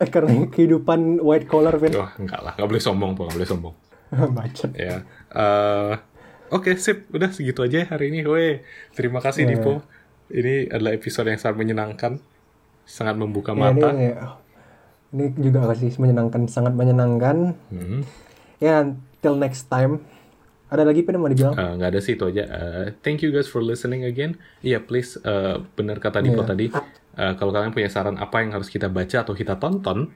eh, karena kehidupan white collar, Vin?
Wah, enggak lah. Nggak boleh sombong, Po. Nggak boleh sombong.
Bacot.
Ya. Eh, Oke, sip. Udah segitu aja hari ini. Weh, terima kasih,
Ya.
Dipo. Ini adalah episode yang sangat menyenangkan. Sangat membuka
ini,
mata.
ini juga kasih menyenangkan, sangat menyenangkan.
Hmm.
Ya, till next time. Ada lagi yang mau dibilang?
Eh, nggak ada sih itu aja. Eh, thank you guys for listening again. Iya please eh, benar kata Dipo
Iya.
tadi. eh, kalau kalian punya saran apa yang harus kita baca atau kita tonton,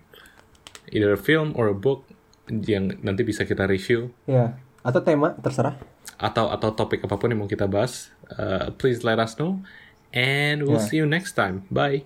either a film or a book yang nanti bisa kita review
Ya, atau tema terserah.
atau atau topik apa pun yang mau kita bahas, eh, please let us know. And we'll
Yeah.
see you next time. Bye.